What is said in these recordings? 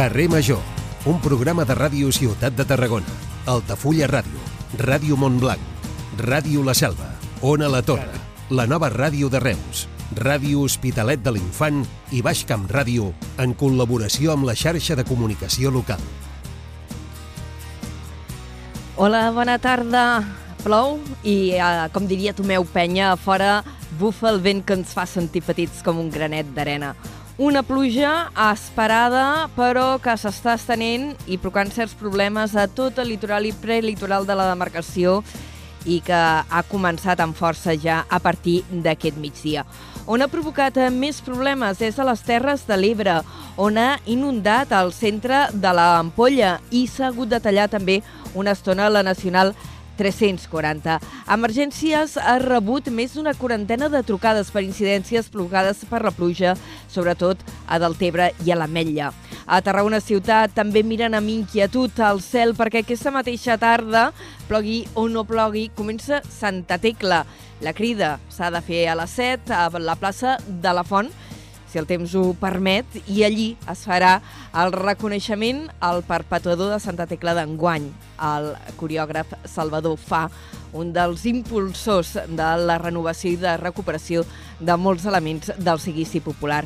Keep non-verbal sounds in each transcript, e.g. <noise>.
Carrer Major, un programa de ràdio Ciutat de Tarragona, Altafulla Ràdio, Ràdio Montblanc, Ràdio La Selva, Ona La Torre, la nova ràdio de Reus, Ràdio Hospitalet de l'Infant i Baix Camp Ràdio en col·laboració amb la xarxa de comunicació local. Hola, bona tarda. Plou i, eh, com diria Tomeu Penya, a fora bufa el vent que ens fa sentir petits com un granet d'arena. Una pluja esperada, però que s'està estenent i provocant certs problemes a tot el litoral i prelitoral de la demarcació i que ha començat amb força ja a partir d'aquest migdia. On ha provocat més problemes és a les Terres de l'Ebre, on ha inundat el centre de l'Ampolla i s'ha hagut de tallar també una estona la Nacional 340. Emergències ha rebut més d'una quarantena de trucades per incidències provocades per la pluja, sobretot a Deltebre i a l'Ametlla. A Tarragona Ciutat també miren amb inquietud al cel perquè aquesta mateixa tarda, plogui o no plogui, comença Santa Tecla. La crida s'ha de fer a les 7 a la plaça de la Font, si el temps ho permet, i allí es farà el reconeixement al perpetuador de Santa Tecla d'enguany, el coreògraf Salvador Fa, un dels impulsors de la renovació i de recuperació de molts elements del seguici popular.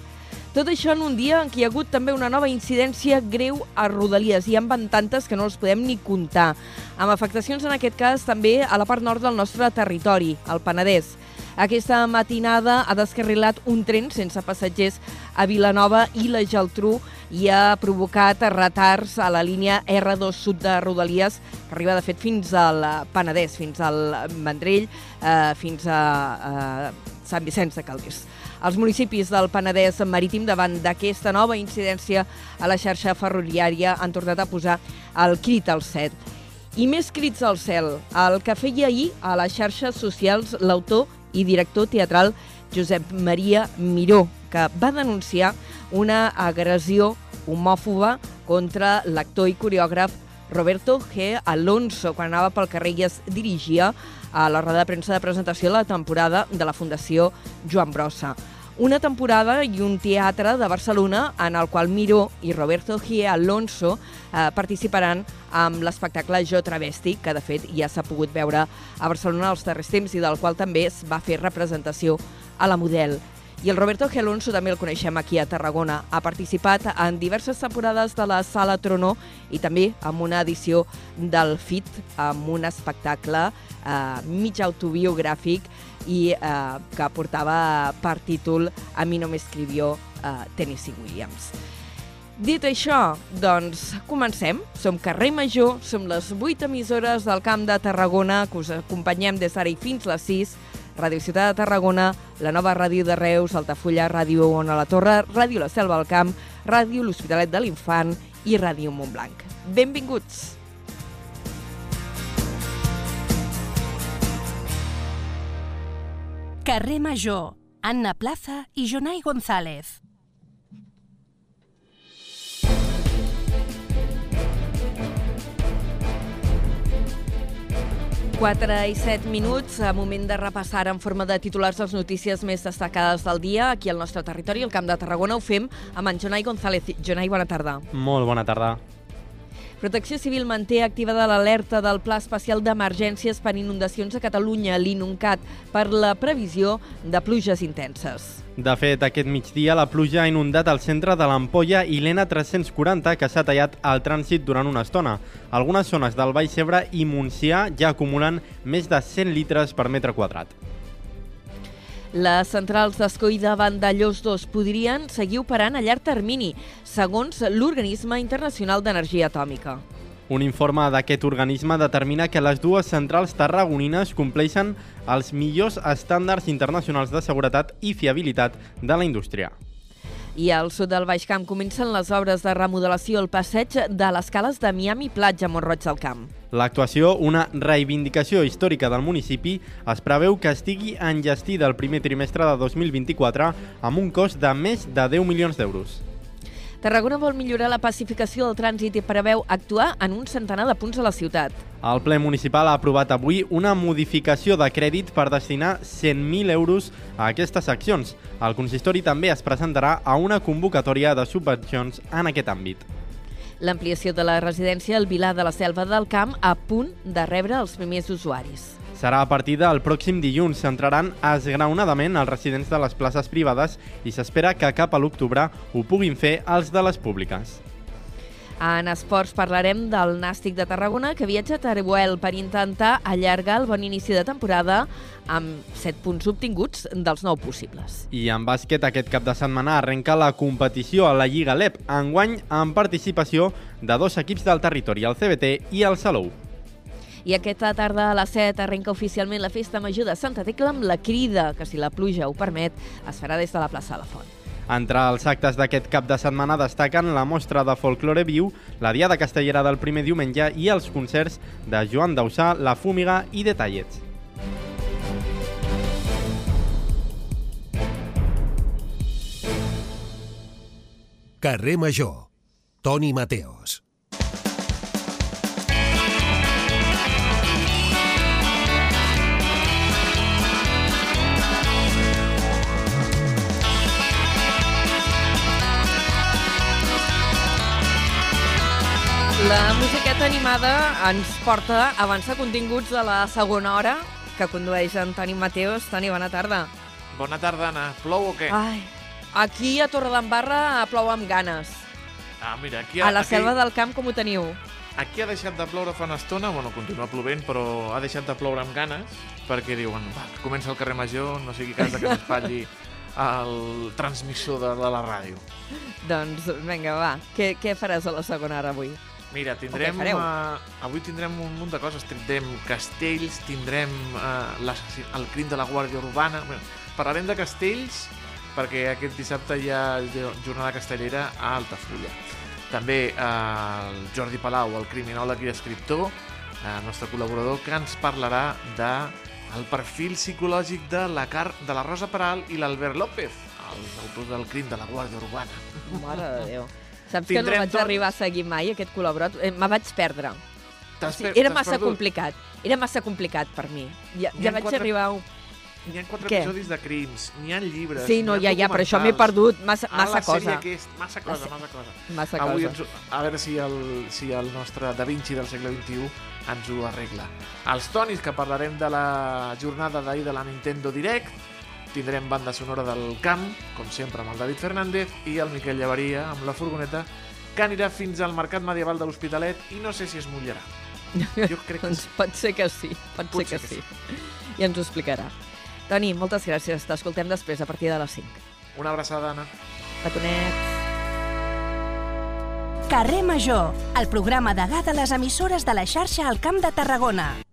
Tot això en un dia en què hi ha hagut també una nova incidència greu a Rodalies. Hi en van tantes que no els podem ni comptar. Amb afectacions, en aquest cas, també a la part nord del nostre territori, el Penedès. Aquesta matinada ha descarrilat un tren sense passatgers a Vilanova i la Geltrú i ha provocat retards a la línia R2 sud de Rodalies, que arriba, de fet, fins al Penedès, fins al Vendrell, eh, fins a eh, Sant Vicenç de Calders. Els municipis del Penedès Marítim, davant d'aquesta nova incidència a la xarxa ferroviària, han tornat a posar el crit al set. I més crits al cel, el que feia ahir a les xarxes socials l'autor i director teatral Josep Maria Miró, que va denunciar una agressió homòfoba contra l'actor i coreògraf Roberto G. Alonso quan anava pel carrer i es dirigia a la roda de premsa de presentació de la temporada de la Fundació Joan Brossa. Una temporada i un teatre de Barcelona en el qual Miró i Roberto G. Alonso eh, participaran amb l'espectacle Jo Travesti, que de fet ja s'ha pogut veure a Barcelona als darrers temps i del qual també es va fer representació a la Model. I el Roberto G. Alonso també el coneixem aquí a Tarragona. Ha participat en diverses temporades de la Sala Tronó i també en una edició del FIT, amb un espectacle eh, mig autobiogràfic i eh, que portava per títol A mi no m'escrivió eh, Tennessee Williams. Dit això, doncs comencem. Som Carrer Major, som les 8 emissores del Camp de Tarragona, que us acompanyem des d'ara i fins les 6, Ràdio Ciutat de Tarragona, la nova ràdio de Reus, Altafulla, Ràdio Ona la Torre, Ràdio La Selva al Camp, Ràdio L'Hospitalet de l'Infant i Ràdio Montblanc. Benvinguts! Carrer Major, Anna Plaza i Jonai González. Quatre i set minuts, a moment de repassar en forma de titulars les notícies més destacades del dia aquí al nostre territori, al Camp de Tarragona. Ho fem amb en Jonai González. Jonai, bona tarda. Molt bona tarda. Protecció Civil manté activada l'alerta del Pla Especial d'Emergències per Inundacions a Catalunya, l'INUNCAT, per la previsió de pluges intenses. De fet, aquest migdia la pluja ha inundat el centre de l'Ampolla i l'ENA 340, que s'ha tallat el trànsit durant una estona. Algunes zones del Baix Ebre i Montsià ja acumulen més de 100 litres per metre quadrat. Les centrals d'Escó i de Vandellós 2 podrien seguir operant a llarg termini, segons l'Organisme Internacional d'Energia Atòmica. Un informe d'aquest organisme determina que les dues centrals tarragonines compleixen els millors estàndards internacionals de seguretat i fiabilitat de la indústria. I al sud del Baix Camp comencen les obres de remodelació al passeig de les cales de Miami Platja, Montroig del Camp. L'actuació, una reivindicació històrica del municipi, es preveu que estigui enllestida el primer trimestre de 2024 amb un cost de més de 10 milions d'euros. Tarragona vol millorar la pacificació del trànsit i preveu actuar en un centenar de punts a la ciutat. El ple municipal ha aprovat avui una modificació de crèdit per destinar 100.000 euros a aquestes accions. El consistori també es presentarà a una convocatòria de subvencions en aquest àmbit. L'ampliació de la residència al Vilar de la Selva del Camp a punt de rebre els primers usuaris. Serà a partir del pròxim dilluns. S'entraran esgraonadament els residents de les places privades i s'espera que cap a l'octubre ho puguin fer els de les públiques. En esports parlarem del Nàstic de Tarragona que viatja a Teruel per intentar allargar el bon inici de temporada amb 7 punts obtinguts dels 9 possibles. I en bàsquet aquest cap de setmana arrenca la competició a la Lliga LEP, enguany amb participació de dos equips del territori, el CBT i el Salou. I aquesta tarda a les 7 arrenca oficialment la Festa Major de Santa Tecla amb la crida, que si la pluja ho permet, es farà des de la plaça de la Font. Entre els actes d'aquest cap de setmana destaquen la mostra de folklore viu, la Diada Castellera del primer diumenge i els concerts de Joan Dausà, La Fúmiga i Detallets. Carrer Major. Toni Mateos. La musiqueta animada ens porta a avançar continguts de la segona hora que condueix Antoni Mateos. Toni, bona tarda. Bona tarda, Anna. Plou o què? Ai, aquí a Torredembarra plou amb ganes. Ah, mira, aquí... A la aquí, selva del camp com ho teniu? Aquí ha deixat de ploure fa una estona, bueno, continua plovent, però ha deixat de ploure amb ganes, perquè diuen, va, comença el carrer Major, no sigui cas que s'espatlli el transmissor de, de la ràdio. Doncs vinga, va. Què, què faràs a la segona hora avui? Mira, tindrem... Uh, avui tindrem un munt de coses. Tindrem castells, tindrem uh, el crim de la Guàrdia Urbana... Bé, parlarem de castells perquè aquest dissabte hi ha jo- jornada castellera a Altafulla. També uh, el Jordi Palau, el criminòleg i escriptor, uh, nostre col·laborador, que ens parlarà de el perfil psicològic de la, Car de la Rosa Peral i l'Albert López, els autors del crim de la Guàrdia Urbana. Mare de Déu. Saps que no vaig tot- arribar a seguir mai aquest col·laborat? Eh, Me vaig perdre. Sí, era massa perdut? complicat. Era massa complicat per mi. Ja, ja vaig quatre- arribar... A... un- N'hi ha quatre Què? episodis de crims, n'hi ha llibres... Sí, no, ja, ja, per això m'he perdut. Massa, Ah, massa cosa. Aquest, massa cosa, massa cosa. Massa Avui cosa. ens, a veure si el, si el nostre Da Vinci del segle XXI ens ho arregla. Els tonis, que parlarem de la jornada d'ahir de la Nintendo Direct, tindrem banda sonora del camp, com sempre amb el David Fernández, i el Miquel Llevaria amb la furgoneta, que anirà fins al Mercat Medieval de l'Hospitalet i no sé si es mullarà. <laughs> Jo crec que doncs sí. pot ser que sí, pot ser Potser que, que sí. I ens ho explicarà. Toni, moltes gràcies. T'escoltem després, a partir de les 5. Una abraçada, Anna. Petonets. Carrer Major, el programa degà de les emissores de la xarxa al Camp de Tarragona.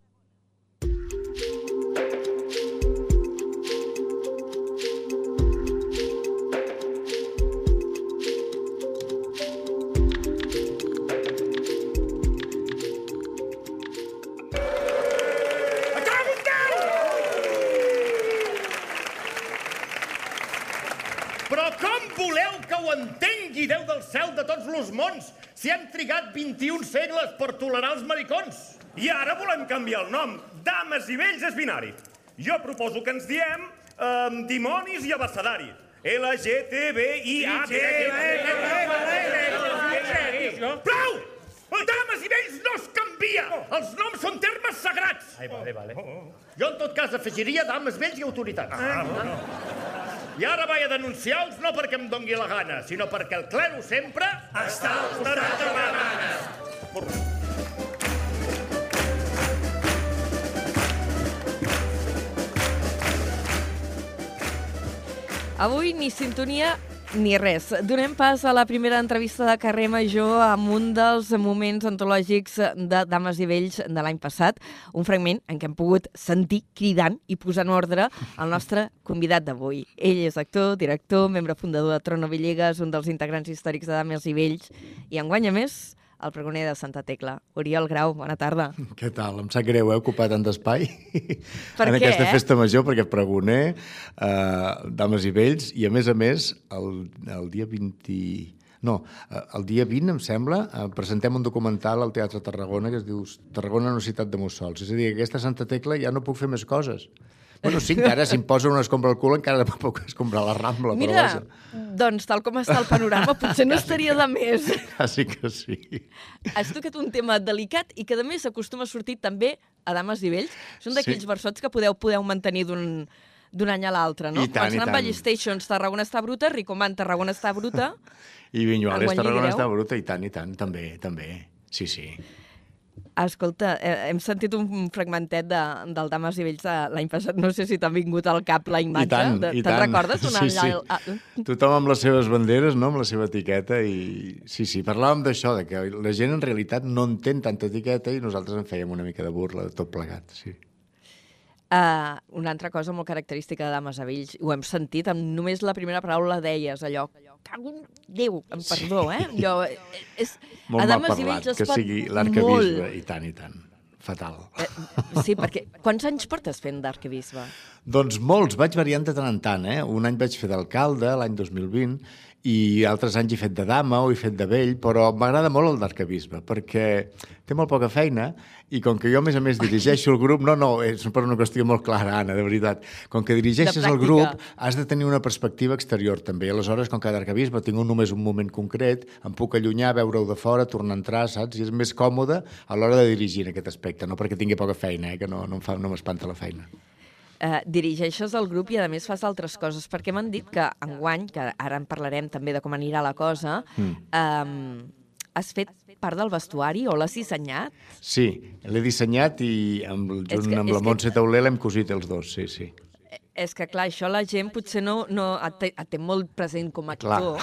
Maricons? I ara volem canviar el nom. Dames i vells és binari. Jo proposo que ens diem eh, dimonis i abecedari. LGTBIA... Prou! Dames i vells no es canvia! Els noms són termes sagrats! Ai, vale, vale. Jo, en tot cas, afegiria dames, vells i autoritats. Ah, I ara vaig a denunciar-los no perquè em dongui la gana, sinó perquè el clero sempre... Està al costat de la gana. Avui ni sintonia ni res. Donem pas a la primera entrevista de carrer Major amb un dels moments antològics de Dames i Vells de l'any passat, un fragment en què hem pogut sentir cridant i posant ordre el nostre convidat d'avui. Ell és actor, director, membre fundador de Trono Villegas, un dels integrants històrics de Dames i Vells, i enguany, a més, el pregoner de Santa Tecla. Oriol Grau, bona tarda. Què tal? Em sap greu, he ocupat tant d'espai <laughs> en què, aquesta eh? festa major, perquè pregoner, eh, dames i vells, i a més a més, el, el dia 20... No, eh, el dia 20, em sembla, eh, presentem un documental al Teatre Tarragona que es diu Tarragona, una ciutat de mussols. És a dir, que aquesta Santa Tecla ja no puc fer més coses. Bueno, sí, encara si em posa una escombra al cul encara puc escombrar la Rambla. Mira, però vaja, doncs tal com està el panorama, potser no estaria de més. quasi que sí. Has tocat un tema delicat i que, a més, acostuma a sortir també a dames i vells. Són d'aquells Sí. versots que podeu podeu mantenir d'un d'un any a l'altre, no? I tant, amb tant. Ballestations, Tarragona està bruta, Ricoman, Tarragona està bruta. I Vinyuales, Tarragona està bruta, i tant, i tant, també, també. Sí, sí. Escolta, eh, hem sentit un fragmentet de, del Dames i Vells de l'any passat. No sé si t'ha vingut al cap la imatge. I tant, de, i Te'n tant. recordes? Una Sí, sí. Ah, Tothom amb les seves banderes, no? amb la seva etiqueta, i sí, sí, parlàvem d'això, de que la gent en realitat no entén tanta etiqueta i nosaltres en fèiem una mica de burla de tot plegat, sí. Uh, una altra cosa molt característica de Dames a Vells, ho hem sentit, amb només la primera paraula deies, allò, cago en Déu, em perdó, eh? Allò, eh, és, Molt a Dames i parlat, Vells es que pot sigui l'arcabisbe, molt. i tant, i tant. Fatal. Eh, sí, perquè quants anys portes fent d'arquebisbe? Doncs molts, vaig variant de tant en tant, eh? Un any vaig fer d'alcalde, l'any 2020, i altres anys he fet de dama o he fet de vell, però m'agrada molt el d'arcabisbe, perquè té molt poca feina i com que jo, a més a més, dirigeixo el grup... No, no, és per una qüestió molt clara, Anna, de veritat. Com que dirigeixes el grup, has de tenir una perspectiva exterior, també. Aleshores, com que d'arcabisbe tinc un, només un moment concret, em puc allunyar, veure-ho de fora, tornar a entrar, saps? I és més còmode a l'hora de dirigir en aquest aspecte, no perquè tingui poca feina, eh? que no, no fa, no m'espanta la feina. Uh, dirigeixes el grup i a més fas altres coses, perquè m'han dit que enguany, que ara en parlarem també de com anirà la cosa, mm. um, has fet part del vestuari o l'has dissenyat? Sí, l'he dissenyat i amb, junt que- amb la que- Montse Tauler l'hem cosit els dos, sí, sí. Eh, És que, clar, això la gent potser no, no et, té, et té molt present com a actor,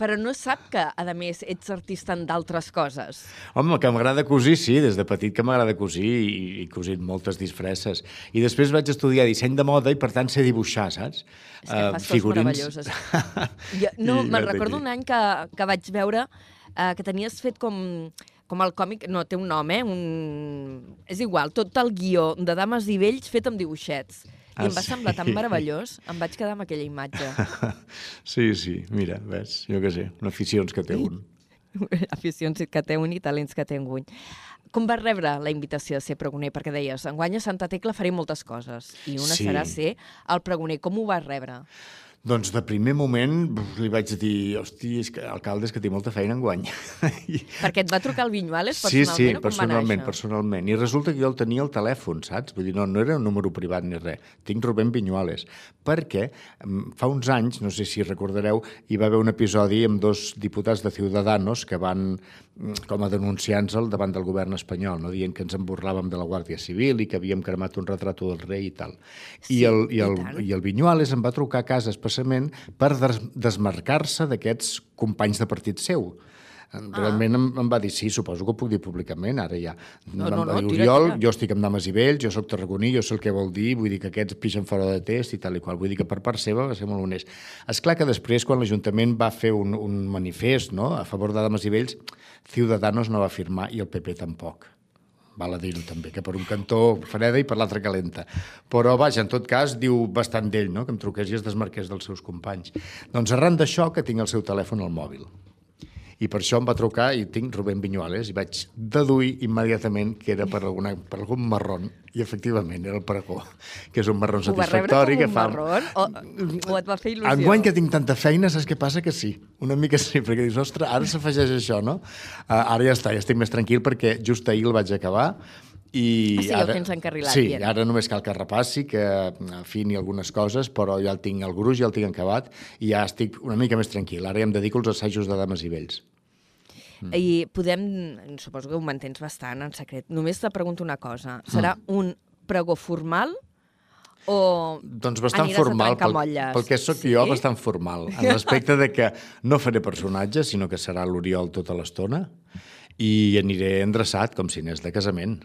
però no sap que, a més, ets artista en d'altres coses. Home, que m'agrada cosir, sí, des de petit que m'agrada cosir i i cosit moltes disfresses. I després vaig estudiar disseny de moda i, per tant, sé dibuixar, saps? És que fas coses meravelloses. <laughs> Jo, no, me'n recordo un any que, que vaig veure uh, que tenies fet com, com el còmic, no, té un nom, eh? Un... És igual, tot el guió de Dames i Vells fet amb dibuixets. I Ah, em va sí? semblar tan meravellós, em vaig quedar amb aquella imatge. <laughs> sí, sí, mira, ves, jo què sé, aficions que té un. <laughs> Aficions que té un i talents que té un. Com vas rebre la invitació de ser pregoner? Perquè deies, enguany a Santa Tecla faré moltes coses i una Sí. serà ser el pregoner. Com ho vas rebre? Doncs de primer moment li vaig dir, hosti, és que alcalde, és que tinc molta feina enguany. I, <laughs> Perquè et va trucar el Vinyuales Sí, personalment sí, o com va personalment, personalment. I resulta que jo el tenia al telèfon, saps? Vull dir, no, no era un número privat ni res. Tinc Rubén Vinyuales. Perquè mm, fa uns anys, no sé si recordareu, hi va haver un episodi amb dos diputats de Ciudadanos que van com a denunciants al davant del govern espanyol, no? dient que ens emborràvem de la Guàrdia Civil i que havíem cremat un retrato del rei i tal. Sí, I, el, i, i el, tant. I el Vinyuales em va trucar a casa expressament per des desmarcar-se d'aquests companys de partit seu. Realment em, em va dir, sí, suposo que ho puc dir públicament, ara ja. No, no, no, dir, Oriol, tira. jo estic amb dames i vells, jo sóc tarragoní, jo sé el que vol dir, vull dir que aquests pixen fora de test i tal i qual. Vull dir que per part seva va ser molt honest. És clar que després, quan l'Ajuntament va fer un, un manifest no, a favor de dames i vells, Ciudadanos no va firmar i el PP tampoc. Val a dir-ho també, que per un cantó freda i per l'altre calenta. Però, vaja, en tot cas, diu bastant d'ell, no?, que em truqués i es desmarqués dels seus companys. Doncs arran d'això que tinc el seu telèfon al mòbil. I per això em va trucar i tinc Rubén Vinyuales i vaig deduir immediatament que era per, alguna, per algun marrón i efectivament era el pregó, que és un marrón Ho vas rebre com satisfactori un que fa... marrón? O, o et va fer il·lusió? Enguany que tinc tanta feina, saps què passa? Que sí, una mica sí, perquè dius, ostres, ara s'afegeix això, no? Uh, ara ja està, ja estic més tranquil perquè just ahir el vaig acabar i Ah, sí, el ara, tens encarrilat, Sí, bien. ara només cal que repassi, que afini algunes coses, però ja el tinc, el gruix ja el tinc acabat i ja estic una mica més tranquil. Ara ja em dedico als assajos de dames i vells. Mm. I podem, suposo que ho mantens bastant en secret, només te pregunto una cosa, serà Mm. un pregó formal o Doncs bastant formal, pel, pel que sóc sí? jo, bastant formal, en l'aspecte de que no faré personatge, sinó que serà l'Oriol tota l'estona, i aniré endreçat, com si anés de casament.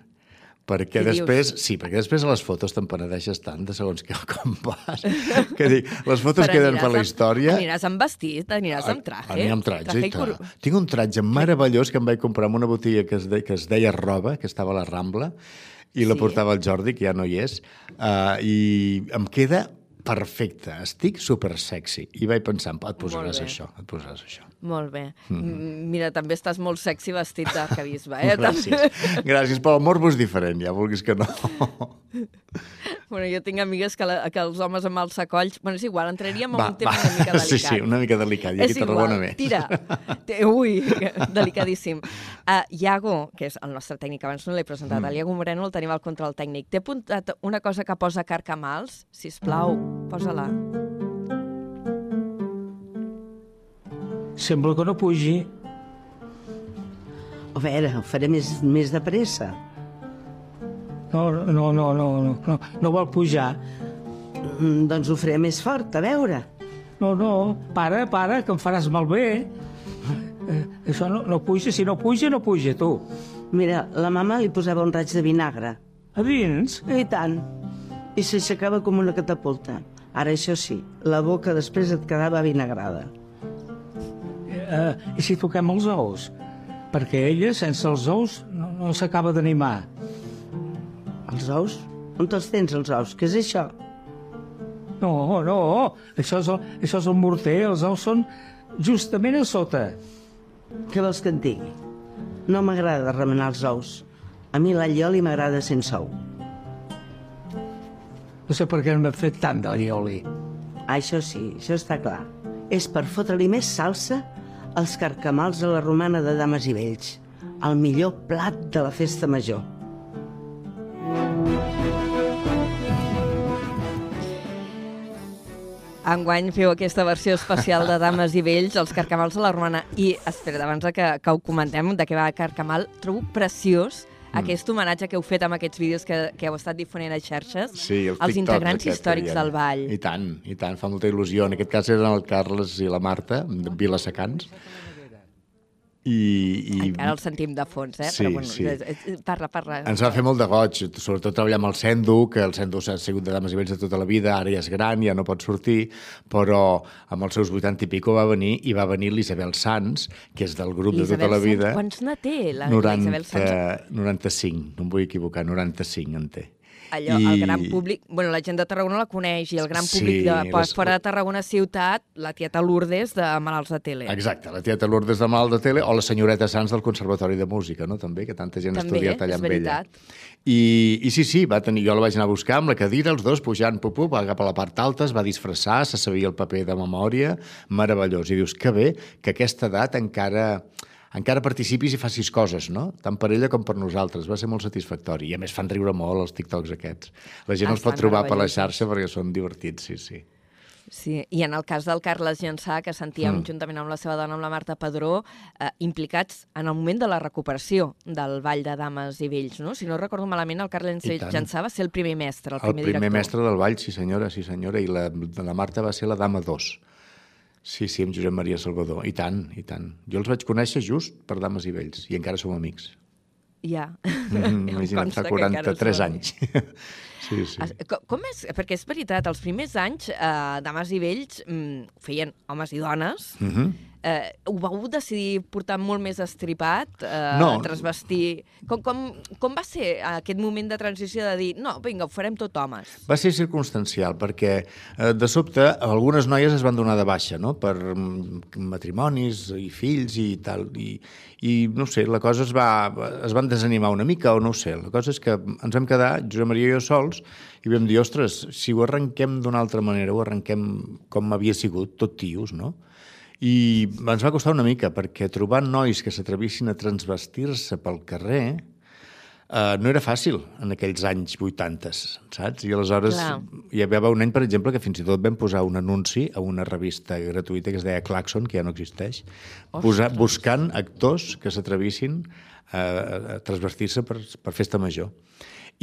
Perquè Què dius? després, sí, perquè després a les fotos te'n penedeixes tant de segons que com vas, <laughs> que dic, les fotos Però queden per la amb- història... Aniràs amb vestit, aniràs amb traje. Aniré amb traje, traje i i cor... Tinc un traje meravellós que em vaig comprar en una botiga que es, de, que es deia Roba, que estava a la Rambla, i la Sí. portava el Jordi, que ja no hi és, uh, i em queda perfecte, estic super sexy. I vaig pensar, et posaràs això, et posaràs això. Molt bé. Mm. Mira, també estàs molt sexy vestit d'arcabisbe, eh? <laughs> Gràcies. Gràcies, però el morbo és diferent, ja vulguis que no. <laughs> Bueno, jo tinc amigues que, la, que els homes amb els sacolls... Bueno, és igual, entraríem en Va, un tema va. una mica delicat. <laughs> Sí, sí, una mica delicat, i aquí és a Tarragona igual, més. tira. Ui, delicadíssim. Uh, Iago, que és el nostre tècnic, abans no l'he presentat, mm. el Iago Moreno el tenim al control tècnic. T'he apuntat una cosa que posa Carcamals? Si plau, posa-la. Sembla que no pugi. A veure, ho faré més, més de pressa. No, no, no, no, no, no, no vol pujar. Mm, doncs ho faré més fort, a veure. No, no, para, para, que em faràs malbé. Eh, això no, no puja, si no puja, no puja, tu. Mira, la mama li posava un raig de vinagre. A dins? I tant. I s'aixecava com una catapulta. Ara, això sí, la boca després et quedava vinagrada. Eh, I si toquem els ous? Perquè ella, sense els ous, no, no s'acaba d'animar. Els ous? On te'ls tens, els ous? Què és això? No, no, això és, el, això és el morter, els ous són justament a sota. Què vols que en digui? No m'agrada remenar els ous. A mi l'allioli m'agrada sense ou. No sé per què no m'he fet tant d'allioli. Ah, això sí, això està clar. És per fotre-li més salsa als carcamals a la romana de dames i vells. El millor plat de la festa major. Enguany feu aquesta versió especial de Dames i Vells, els Carcamals de la Romana. I, espera, abans que, que ho comentem, de què va Carcamal, trobo preciós mm. aquest homenatge que heu fet amb aquests vídeos que, que heu estat difonent a xarxes Sí, els, als integrants aquests que històrics hi ha. del ball. I tant, i tant, fa molta il·lusió. En aquest cas eren el Carles i la Marta, de Vilasecans. I, i Encara el sentim de fons, eh? Sí, Però, bueno, sí. Parla, parla. ens va fer molt de goig, sobretot treballar amb el Sendu, que el Sendu ha sigut de dames i vells de tota la vida, ara ja és gran, ja no pot sortir, però amb els seus 80 i pico va venir, i va venir l'Isabel Sans, que és del grup de tota la vida. Quants ne té, la 90, Isabel Sans? 95, no em vull equivocar, 95 en té. Allò, I- el gran públic... Bueno, la gent de Tarragona la coneix, i el gran Sí, públic de les- fora de Tarragona ciutat, la tieta Lourdes de Malalts de Tele. Exacte, la tieta Lourdes de Mal de Tele o la senyoreta Sans del Conservatori de Música, no? també, que tanta gent ha També, estudiat allà amb ella. veritat. I, I sí, sí, va tenir, jo la vaig anar a buscar amb la cadira, els dos pujant, pup, pup, va cap a la part alta, es va disfressar, se sabia el paper de memòria, meravellós. I dius, que bé que aquesta edat encara encara participis i facis coses, no? Tant per ella com per nosaltres. Va ser molt satisfactori. I a més fan riure molt els TikToks aquests. La gent Ah, els pot trobar per la xarxa perquè són divertits, sí, sí. Sí, i en el cas del Carles Llançà, que sentíem Mm. juntament amb la seva dona, amb la Marta Padró, eh, implicats en el moment de la recuperació del Ball de Dames i Vells, no? Si no recordo malament, el Carles. Llançà va ser el primer mestre, el El primer, primer director. mestre del ball, sí senyora, sí senyora, i la, la Marta va ser la dama 2. Sí, sí, amb Josep Maria Salvador. I tant, i tant. Jo els vaig conèixer just per Dames i Vells, i encara som amics. Ja. Mm, <laughs> imagina't, fa que encara 43 som anys. <laughs> sí, sí. Com és? Perquè és veritat, els primers anys, eh, Dames i Vells mm, feien homes i dones. Mm -hmm. Eh, ho vau decidir portar molt més estripat, eh, No. transvestir... Com, com, com va ser aquest moment de transició de dir, no, vinga, ho farem tot homes? Va ser circumstancial, perquè eh, de sobte algunes noies es van donar de baixa, no?, per mm, matrimonis i fills i tal, i, i no sé, la cosa es va, es van desanimar una mica, o no ho sé, la cosa és que ens vam quedar, Josep Maria i jo sols, i vam dir, ostres, si ho arrenquem d'una altra manera, ho arrenquem com havia sigut, tot tios, no?, i ens va costar una mica, perquè trobar nois que s'atrevissin a transvestir-se pel carrer eh, no era fàcil en aquells anys 80, saps? I aleshores Clar. hi havia un any, per exemple, que fins i tot vam posar un anunci a una revista gratuïta que es deia Claxon, que ja no existeix, posar, buscant actors que s'atrevissin a, a transvestir-se per, per festa major.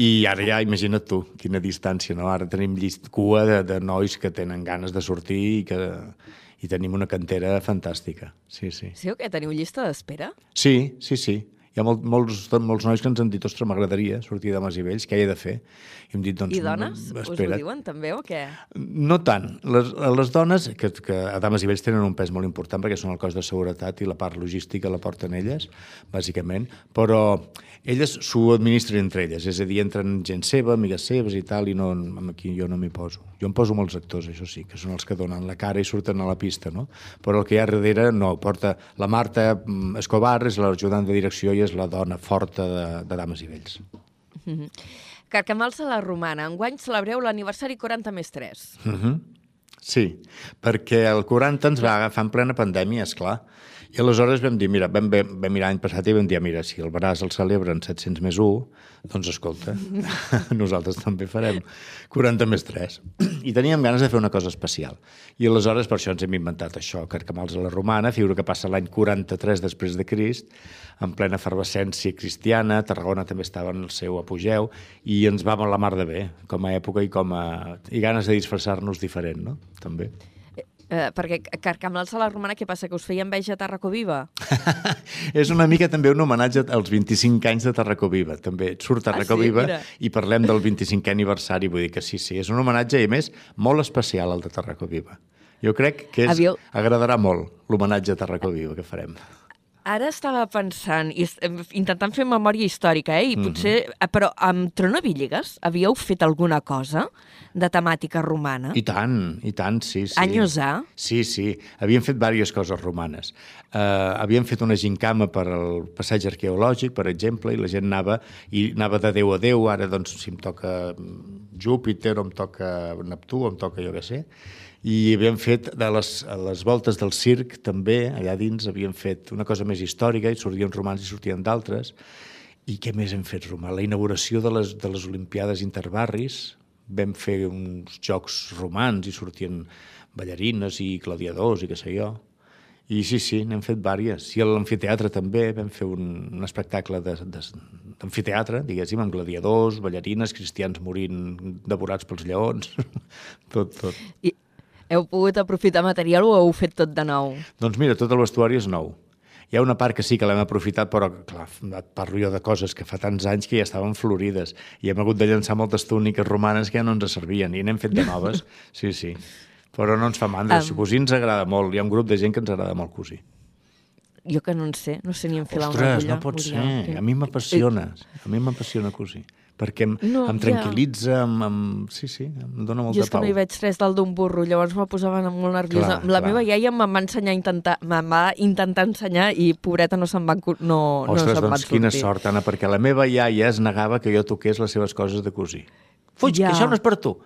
I ara ja, imagina't tu, quina distància, no? Ara tenim llist, cua de, de nois que tenen ganes de sortir i que i tenim una cantera fantàstica. Sí, sí. Sí o què? Teniu llista d'espera? Sí, sí, sí. Hi ha molt, molts, molts nois que ens han dit, ostres, m'agradaria sortir de Mas i Vells, què he de fer? I hem dit, doncs... I dones? Us ho espera't. diuen també o què? No tant. Les, les dones, que, que a dames i vells tenen un pes molt important perquè són el cos de seguretat i la part logística la porten elles, bàsicament, però elles s'ho administren entre elles, és a dir, entren gent seva, amigues seves i tal, i no, aquí jo no m'hi poso. Jo em poso molts actors, això sí, que són els que donen la cara i surten a la pista, no? Però el que hi ha darrere no, porta... La Marta mm, Escobar és l'ajudant de direcció i és la dona forta de, de dames i vells. Mhm. Carcamals a la Romana. Enguany celebreu l'aniversari 40 més 3. Uh -huh. Sí, perquè el 40 ens va agafar en plena pandèmia, és clar. I aleshores vam dir, mira, vam, vam, vam mirar l'any passat i vam dir, mira, si el braç el celebren 700 més 1, doncs escolta, <laughs> nosaltres també farem 40 més 3. I teníem ganes de fer una cosa especial. I aleshores per això ens hem inventat això, Carcamals a la Romana, figura que passa l'any 43 després de Crist, en plena efervescència cristiana, Tarragona també estava en el seu apogeu, i ens va molt la mar de bé, com a època i com a... i ganes de disfressar-nos diferent, no? També. Eh, perquè Carcamals a la Romana, què passa, que us feia enveja a Tarraco Viva? <laughs> És una mica també un homenatge als 25 anys de Tarracó Viva. També et surt Tarracó Ah, sí? Viva Mira. i parlem del 25è aniversari, vull dir que sí, sí, és un homenatge i més molt especial el de Tarracó Viva. Jo crec que és, agradarà molt l'homenatge a Tarracó Viva que farem. Ara estava pensant, i intentant fer memòria històrica, eh? I Mhm. potser, eh, però amb Trono Villegas havíeu fet alguna cosa de temàtica romana? I tant, i tant, sí, sí. Anys A? Sí, sí. Havíem fet diverses coses romanes. Uh, havíem fet una gincama per al passeig arqueològic, per exemple, i la gent anava, i anava de Déu a Déu, ara doncs si em toca mm, Júpiter, o em toca Neptú, o em toca jo què sé, i havíem fet de les, les voltes del circ també, allà dins havíem fet una cosa més històrica, i sortien romans i sortien d'altres, i què més hem fet, Romà? La inauguració de les, de les Olimpiades Interbarris, vam fer uns jocs romans i sortien ballarines i gladiadors i què sé jo. I sí, sí, n'hem fet vàries. I a l'amfiteatre també vam fer un, un espectacle d'amfiteatre, diguéssim, amb gladiadors, ballarines, cristians morint devorats pels lleons, <laughs> tot, tot. I heu pogut aprofitar material o heu fet tot de nou? Doncs mira, tot el vestuari és nou. Hi ha una part que sí que l'hem aprofitat, però clar, et parlo jo de coses que fa tants anys que ja estaven florides i hem hagut de llançar moltes túniques romanes que ja no ens servien i n'hem fet de noves. <laughs> Sí, sí. Però no ens fa mandra. Um... Cosir ens agrada molt. Hi ha un grup de gent que ens agrada molt cosir. Jo que no en sé, no sé ni enfilar una Ostres, agulla. no pot ser. que- A mi m'apassiona. A mi m'apassiona cosir. Perquè em, No, em ja. tranquil·litza, em, em... sí, sí, em dona molta Jo és que pau. no hi veig res del d'un burro, llavors me posava molt nerviosa. Clar, la clar. meva iaia em va ensenyar a intentar, em va intentar ensenyar i pobreta no se'n cu- no, no Ostres, se'n van doncs sortir. quina sort, Anna, perquè la meva iaia es negava que jo toqués les seves coses de cosir. Fuig, Ja. que això no és per tu.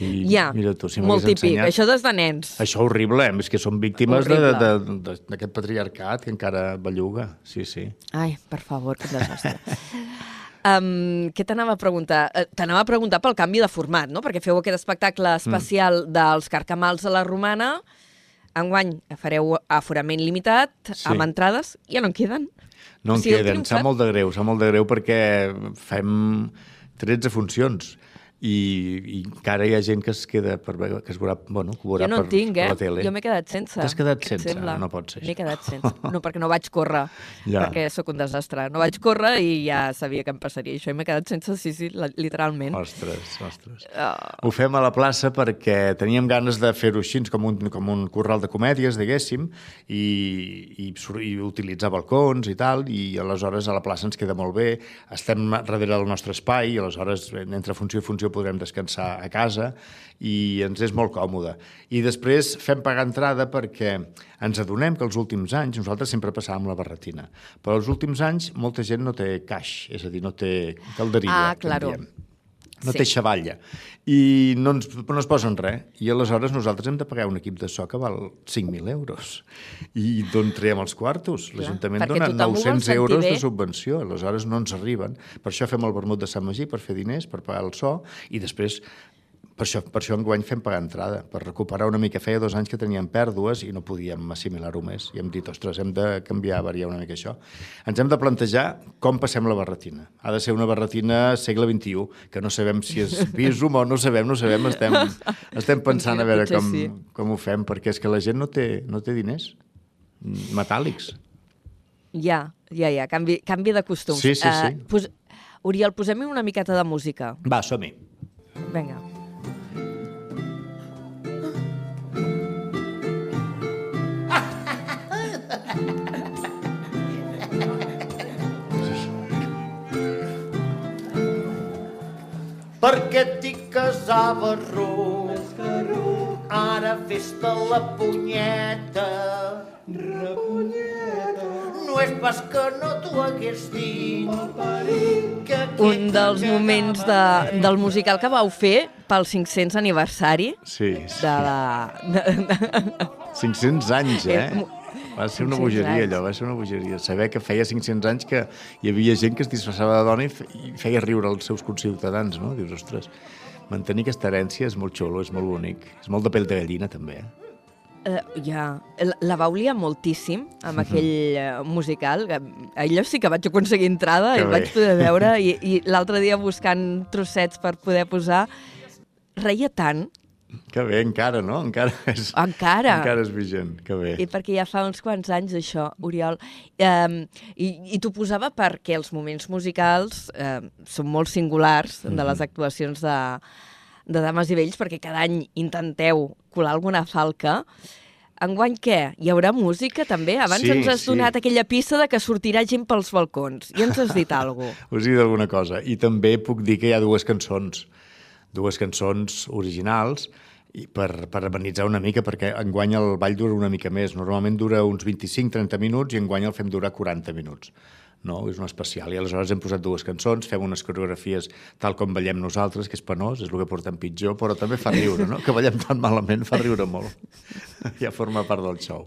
I Ja, mira tu, si molt típic. ensenyat... Això des de nens. Això horrible, eh? és que som víctimes d'aquest patriarcat que encara belluga. Sí, sí. Ai, per favor, que desastre. <laughs> Um, què t'anava a preguntar? Eh, T'anava a preguntar pel canvi de format, no? Perquè feu aquest espectacle especial mm. dels Carcamals a la Romana. Enguany fareu aforament limitat, Sí. amb entrades, ja no en queden. No O en sigui, heu queden, sap molt de greu, sap molt de greu perquè fem 13 funcions i, i encara hi ha gent que es queda per que es veurà, bueno, que veurà Jo no per, tinc, per eh? la tele. Jo m'he quedat sense. T'has quedat sense? sembla? No pot ser M'he això. quedat sense. No, perquè no vaig córrer. <laughs> Ja. Perquè sóc un desastre. No vaig córrer i ja sabia que em passaria això. I m'he quedat sense, sí, sí, literalment. Ostres, ostres. Oh. Ho fem a la plaça perquè teníem ganes de fer-ho així, com un, com un corral de comèdies, diguéssim, i, i, i utilitzar balcons i tal, i aleshores a la plaça ens queda molt bé, estem darrere del nostre espai, i aleshores entre funció i funció podrem descansar a casa, i ens és molt còmode. I després fem pagar entrada perquè ens adonem que els últims anys, nosaltres sempre passàvem la barretina, però els últims anys molta gent no té caix, és a dir, no té calderilla, Ah, claro. diem no Sí. té xavalla. I no ens, no es posen res. I aleshores nosaltres hem de pagar un equip de so que val 5.000 euros. I d'on traiem els quartos? L'Ajuntament dona tothom ho vol 900 sentir euros bé. de subvenció. Aleshores no ens arriben. Per això fem el vermut de Sant Magí, per fer diners, per pagar el so, i després per això, per això enguany fem pagar entrada, per recuperar una mica. Feia dos anys que teníem pèrdues i no podíem assimilar-ho més. I hem dit, ostres, hem de canviar, variar una mica això. Ens hem de plantejar com passem la barretina. Ha de ser una barretina segle XXI, que no sabem si és <laughs> bisum o no sabem, no sabem, estem, estem pensant a veure com, com ho fem, perquè és que la gent no té, no té diners metàl·lics. Ja, ja, ja, canvi, canvi de costums. Sí, sí, sí. Uh, pos... Oriol, posem una miqueta de música. Va, som-hi. Vinga. Perquè t'hi casava ruc, ara fes-te la punyeta. Repunyeta. No és pas que no t'ho hagués dit. Que Un dels moments de, del musical que vau fer pel 500 aniversari Sí, sí. de la... De, de... 500 anys, eh? Eh, Va ser una 500 bogeria, allò, va ser una bogeria. Saber que feia 500 anys que hi havia gent que es disfressava de dona i fe- i feia riure els seus conciutadans, no? Dius, ostres, mantenir aquesta herència és molt xulo, és molt bonic. És molt de pell de gallina, també, eh? Uh, ja, la, la va liar moltíssim amb aquell uh, musical. Allò sí que vaig aconseguir entrada Que i bé. vaig poder veure <laughs> i, i l'altre dia buscant trossets per poder posar reia tant, Que bé, encara, no? Encara és, encara. encara és vigent, que bé. I perquè ja fa uns quants anys això, Oriol. Um, I i t'ho posava perquè els moments musicals um, són molt singulars de les actuacions de, de Dames i Vells, perquè cada any intenteu colar alguna falca. Enguany què? Hi haurà música també? Abans Sí, ens has sí. donat aquella pista de que sortirà gent pels balcons. I ens has dit <laughs> alguna cosa. Us he dit alguna cosa. I també puc dir que hi ha dues cançons, dues cançons originals, i per, per amenitzar una mica, perquè enguany el ball dura una mica més. Normalment dura uns 25-30 minuts i enguany el fem durar 40 minuts. No? És un especial. I aleshores hem posat dues cançons, fem unes coreografies tal com ballem nosaltres, que és penós, és el que portem pitjor, però també fa riure, no? Que ballem tan malament fa riure molt. <laughs> ja forma part del show.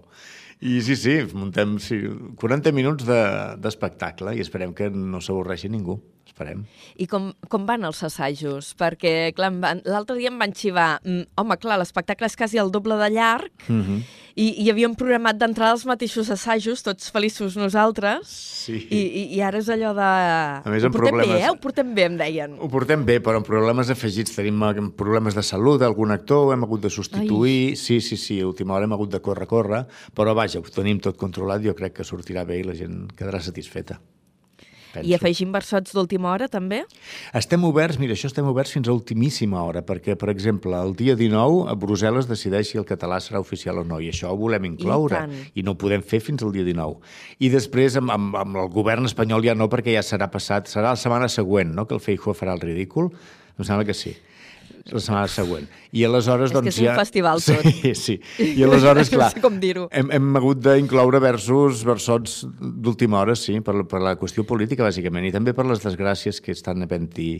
I sí, sí, muntem sí, 40 minuts de- d'espectacle de, i esperem que no s'avorreixi ningú. Esperem. I com, com van els assajos? Perquè, l'altre dia em van xivar, mm, home, clar, l'espectacle és quasi el doble de llarg, Mm -hmm. i, i havíem programat d'entrar els mateixos assajos, tots feliços nosaltres, Sí. i, i, i ara és allò de... més, ho portem problemes- bé, eh? Ho portem bé, em deien. Ho portem bé, però amb problemes afegits. Tenim eh, problemes de salut, algun actor, hem hagut de substituir... Ai. Sí, sí, sí, a última hora hem hagut de córrer, córrer, però vaja, ho tenim tot controlat, jo crec que sortirà bé i la gent quedarà satisfeta. I afegim versots d'última hora, també? Estem oberts, mira, això estem oberts fins a ultimíssima hora, perquè, per exemple, el dia 19 a Brussel·les decideix si el català serà oficial o no, i això ho volem incloure, tant. i no ho podem fer fins al dia 19. I després, amb, amb, amb el govern espanyol ja no, perquè ja serà passat, serà la setmana següent, no?, que el Feijó farà el ridícul, em sembla que sí la setmana següent. I aleshores, És que doncs, és un ja... festival <laughs> tot. Sí, sí. <laughs> I aleshores, No clar, sé com dir-ho. hem, hem hagut d'incloure versos, versots d'última hora, sí, per, per la qüestió política, bàsicament, i també per les desgràcies que estan havent-hi,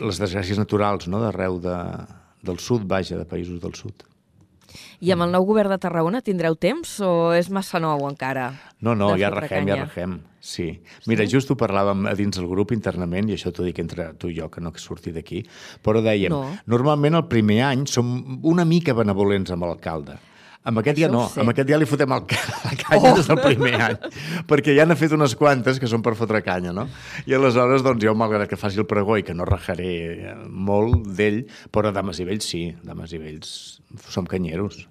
les desgràcies naturals, no?, d'arreu de, del sud, vaja, de països del sud. I amb el nou govern de Tarragona tindreu temps o és massa nou encara? No, no, ja regem, ja regem, sí. Mira, just ho parlàvem a dins del grup internament, i això t'ho dic entre tu i jo, que no que surti d'aquí, però dèiem, No. normalment el primer any som una mica benevolents amb l'alcalde. Amb aquest ja Això ho no, amb aquest ja li fotem el ca la canya oh. des del primer any, perquè ja n'ha fet unes quantes que són per fotre canya, no? I aleshores, doncs, jo, malgrat que faci el pregó i que no rajaré eh, molt d'ell, però dames i vells sí, dames i vells som canyeros.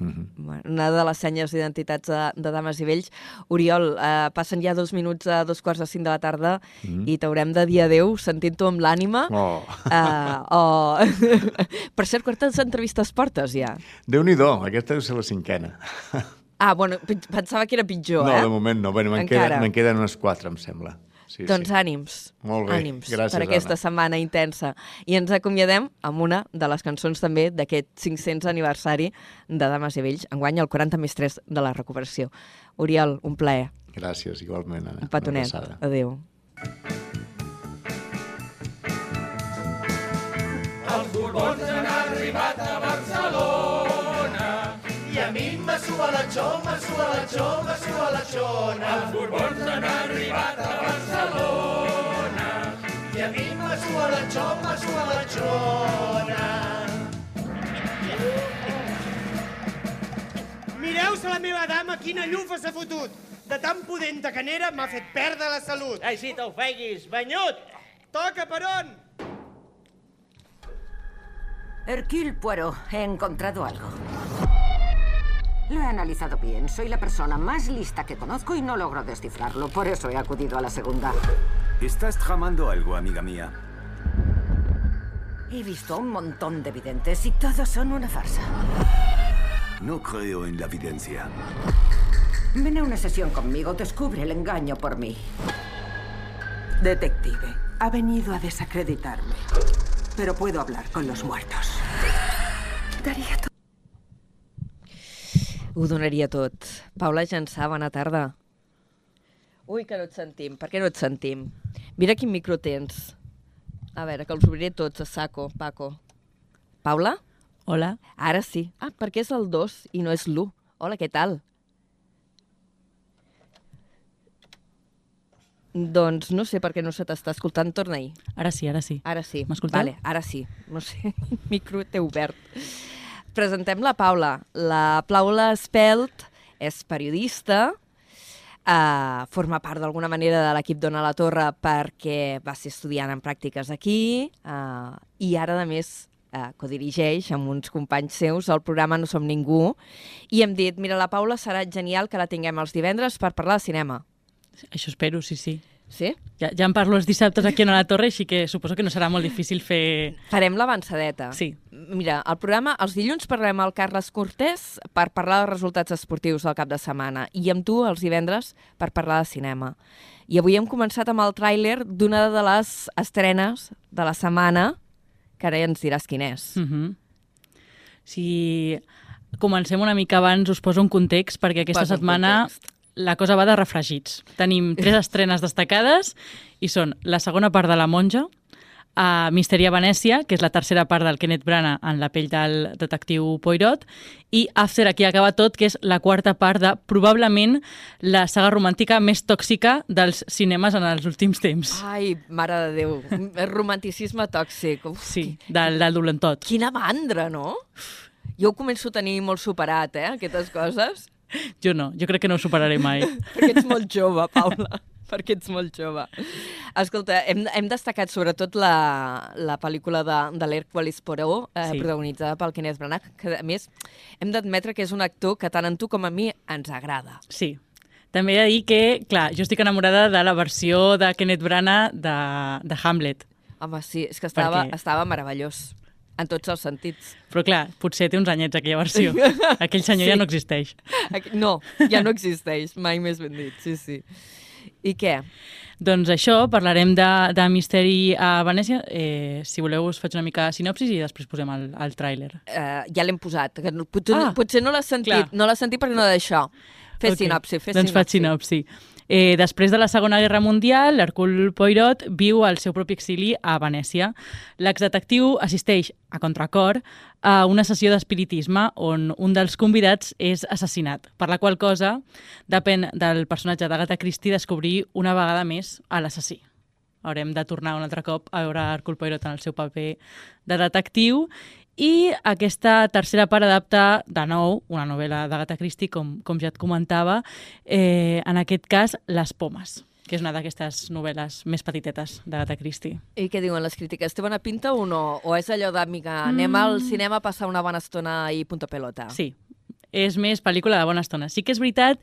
Bueno, una de les senyes d'identitats de, de dames i vells. Oriol, eh, passen ja dos minuts a dos quarts de cinc de la tarda Mm. i t'haurem de dir adeu sentint-ho amb l'ànima. Oh. Eh, oh. <laughs> per cert, quantes entrevistes portes ja? Déu-n'hi-do, aquesta deu ser la cinquena. Ah, bueno, pen- pensava que era pitjor, No, eh? de moment no. Bueno, me'n queden, me'n queden unes quatre, em sembla. Sí, doncs sí. ànims. Molt bé, ànims gràcies, per aquesta Anna. setmana intensa. I ens acomiadem amb una de les cançons també d'aquest 500 aniversari de Dames i Vells, enguany el 40 més 3 de la recuperació. Oriol, un plaer. Gràcies, igualment, Anna. Un petonet. Adéu. Els borbons han arribat a xoma, sua la xoma, sua la xona. Els borbons han arribat a Barcelona i a mi me sua la xoma, sua la xona. Mireu-se la meva dama quina llufa s'ha fotut. De tan pudenta que n'era m'ha fet perdre la salut. Ai, sí, t'ofeguis, banyut! Toca per on? Hercule Poirot, he encontrado algo. Lo he analizado bien. Soy la persona más lista que conozco y no logro descifrarlo. Por eso he acudido a la segunda. Estás tramando algo, amiga mía. He visto a un montón de videntes y todos son una farsa. No creo en la evidencia. Ven a una sesión conmigo, descubre el engaño por mí. Detective, ha venido a desacreditarme. Pero puedo hablar con los muertos. Daría tot. Ho donaria tot. Paula Jansà, bona tarda. Ui, que no et sentim. Per què no et sentim? Mira quin micro tens. A veure, que els obriré tots a saco, Paco. Paula? Hola. Ara sí. Ah, perquè és el 2 i no és l'1. Hola, què tal? Doncs no sé per què no se t'està escoltant. Torna-hi. Ara sí, ara sí. Ara sí. M'escolteu? Vale, ara sí. No sé, el <laughs> micro té obert. Presentem la Paula. La Paula Espelt és periodista, uh, forma part d'alguna manera de l'equip Dona la Torre perquè va ser estudiant en pràctiques aquí uh, i ara, a més, uh, codirigeix amb uns companys seus el programa No som ningú i hem dit, mira, la Paula serà genial que la tinguem els divendres per parlar de cinema. Això espero, sí, sí. Sí? Ja, ja em parlo els dissabtes aquí a la Torre, així que suposo que no serà molt difícil fer... Farem l'avançadeta. Sí. Mira, el programa, els dilluns parlarem al Carles Cortés per parlar dels resultats esportius del cap de setmana i amb tu els divendres per parlar de cinema. I avui hem començat amb el tràiler d'una de les estrenes de la setmana, que ara ja ens diràs quin és. Mm -hmm. Si comencem una mica abans, us poso un context, perquè aquesta Posa setmana context. la cosa va de refregits. Tenim tres <laughs> estrenes destacades i són la segona part de La Monja, a Misteri a Venècia, que és la tercera part del Kenneth Branagh en la pell del detectiu Poirot, i After, aquí acaba tot, que és la quarta part de probablement la saga romàntica més tòxica dels cinemes en els últims temps. Ai, mare de Déu, romanticisme tòxic. Uf, Sí, del, del dolentot. Quina mandra, no? Jo ho començo a tenir molt superat, eh, aquestes coses. Jo no, jo crec que no ho superaré mai. <laughs> perquè ets molt jove, Paula. Perquè ets molt jove. Escolta, hem, hem destacat sobretot la, la pel·lícula de, de l'Hercules Poirot, eh, Sí. protagonitzada pel Kenneth Branagh, que a més hem d'admetre que és un actor que tant a tu com a mi ens agrada. Sí. També he de dir que, clar, jo estic enamorada de la versió de Kenneth Branagh de, de Hamlet. Home, sí, és que estava, Perquè- estava meravellós, en tots els sentits. Però clar, potser té uns anyets aquella versió. <laughs> Aquell senyor Sí. ja no existeix. No, ja no existeix, mai més ben dit, sí, sí. I què? Doncs això, parlarem de, de Misteri a Venècia. Eh, si voleu us faig una mica de sinopsis i després posem el, el tràiler. Uh, ja l'hem posat. Que no- Potser, Ah, potser no l'has sentit, clar. no l'has sentit perquè no d'això. Fes Ok, sinopsi, fes doncs faig sinopsi. Eh, després de la Segona Guerra Mundial, l'Hercule Poirot viu al seu propi exili a Venècia. L'exdetectiu assisteix a contracor a una sessió d'espiritisme on un dels convidats és assassinat, per la qual cosa depèn del personatge d'Agatha Christie descobrir una vegada més a l'assassí. Haurem de tornar un altre cop a veure Hercule Poirot en el seu paper de detectiu i aquesta tercera part adapta de nou una novel·la d'Agatha Christie, com, com ja et comentava, eh, en aquest cas Les pomes, que és una d'aquestes novel·les més petitetes d'Agatha Christie. I què diuen les crítiques? Té bona pinta o no? O és allò d'amiga, anem Mm. al cinema a passar una bona estona i punto pelota? Sí, és més pel·lícula de bona estona. Sí que és veritat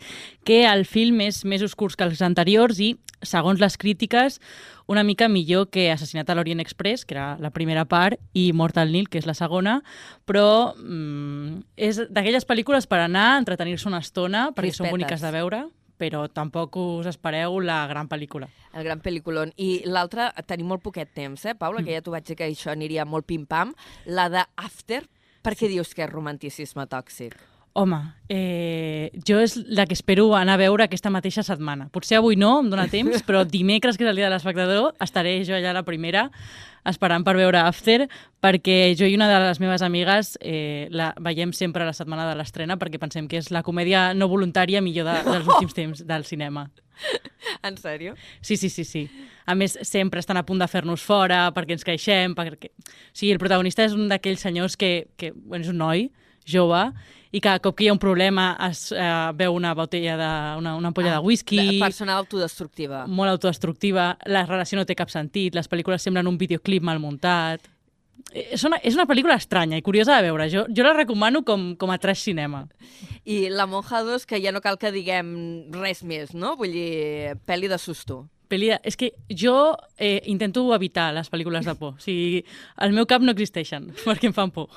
que el film és més oscurs que els anteriors i, segons les crítiques, una mica millor que Assassinat a l'Orient Express, que era la primera part, i Mort al Nil, que és la segona, però mm, és d'aquelles pel·lícules per anar a entretenir-se una estona, perquè són Crispetes. boniques de veure, però tampoc us espereu la gran pel·lícula. El gran pel·lículon. I l'altra, tenim molt poquet temps, eh, Paula? Que ja t'ho vaig dir que això aniria molt pim-pam. La de After, per què dius que és romanticisme tòxic? Home, eh, jo és la que espero anar a veure aquesta mateixa setmana. Potser avui no, em dóna temps, però dimecres, que és el dia de l'espectador, estaré jo allà la primera esperant per veure After, perquè jo i una de les meves amigues eh, la veiem sempre a la setmana de l'estrena perquè pensem que és la comèdia no voluntària millor de, dels <laughs> últims temps del cinema. En sèrio? Sí, sí, sí, sí. A més, sempre estan a punt de fer-nos fora perquè ens queixem, perquè... O sigui, el protagonista és un d'aquells senyors que, que bueno, és un noi jove i cada cop que hi ha un problema es eh, veu una botella de, una, una ampolla Ah, de whisky, de- Persona autodestructiva. molt autodestructiva, la relació no té cap sentit, les pel·lícules semblen un videoclip mal muntat... és, una, és una pel·lícula estranya i curiosa de veure. Jo, jo la recomano com, com a trash cinema. I La Monja 2, que ja no cal que diguem res més, no? Vull dir, pel·li de susto. Pel·li de... És que jo eh, intento evitar les pel·lícules de por. O sigui, al meu cap no existeixen, <laughs> perquè em fan por.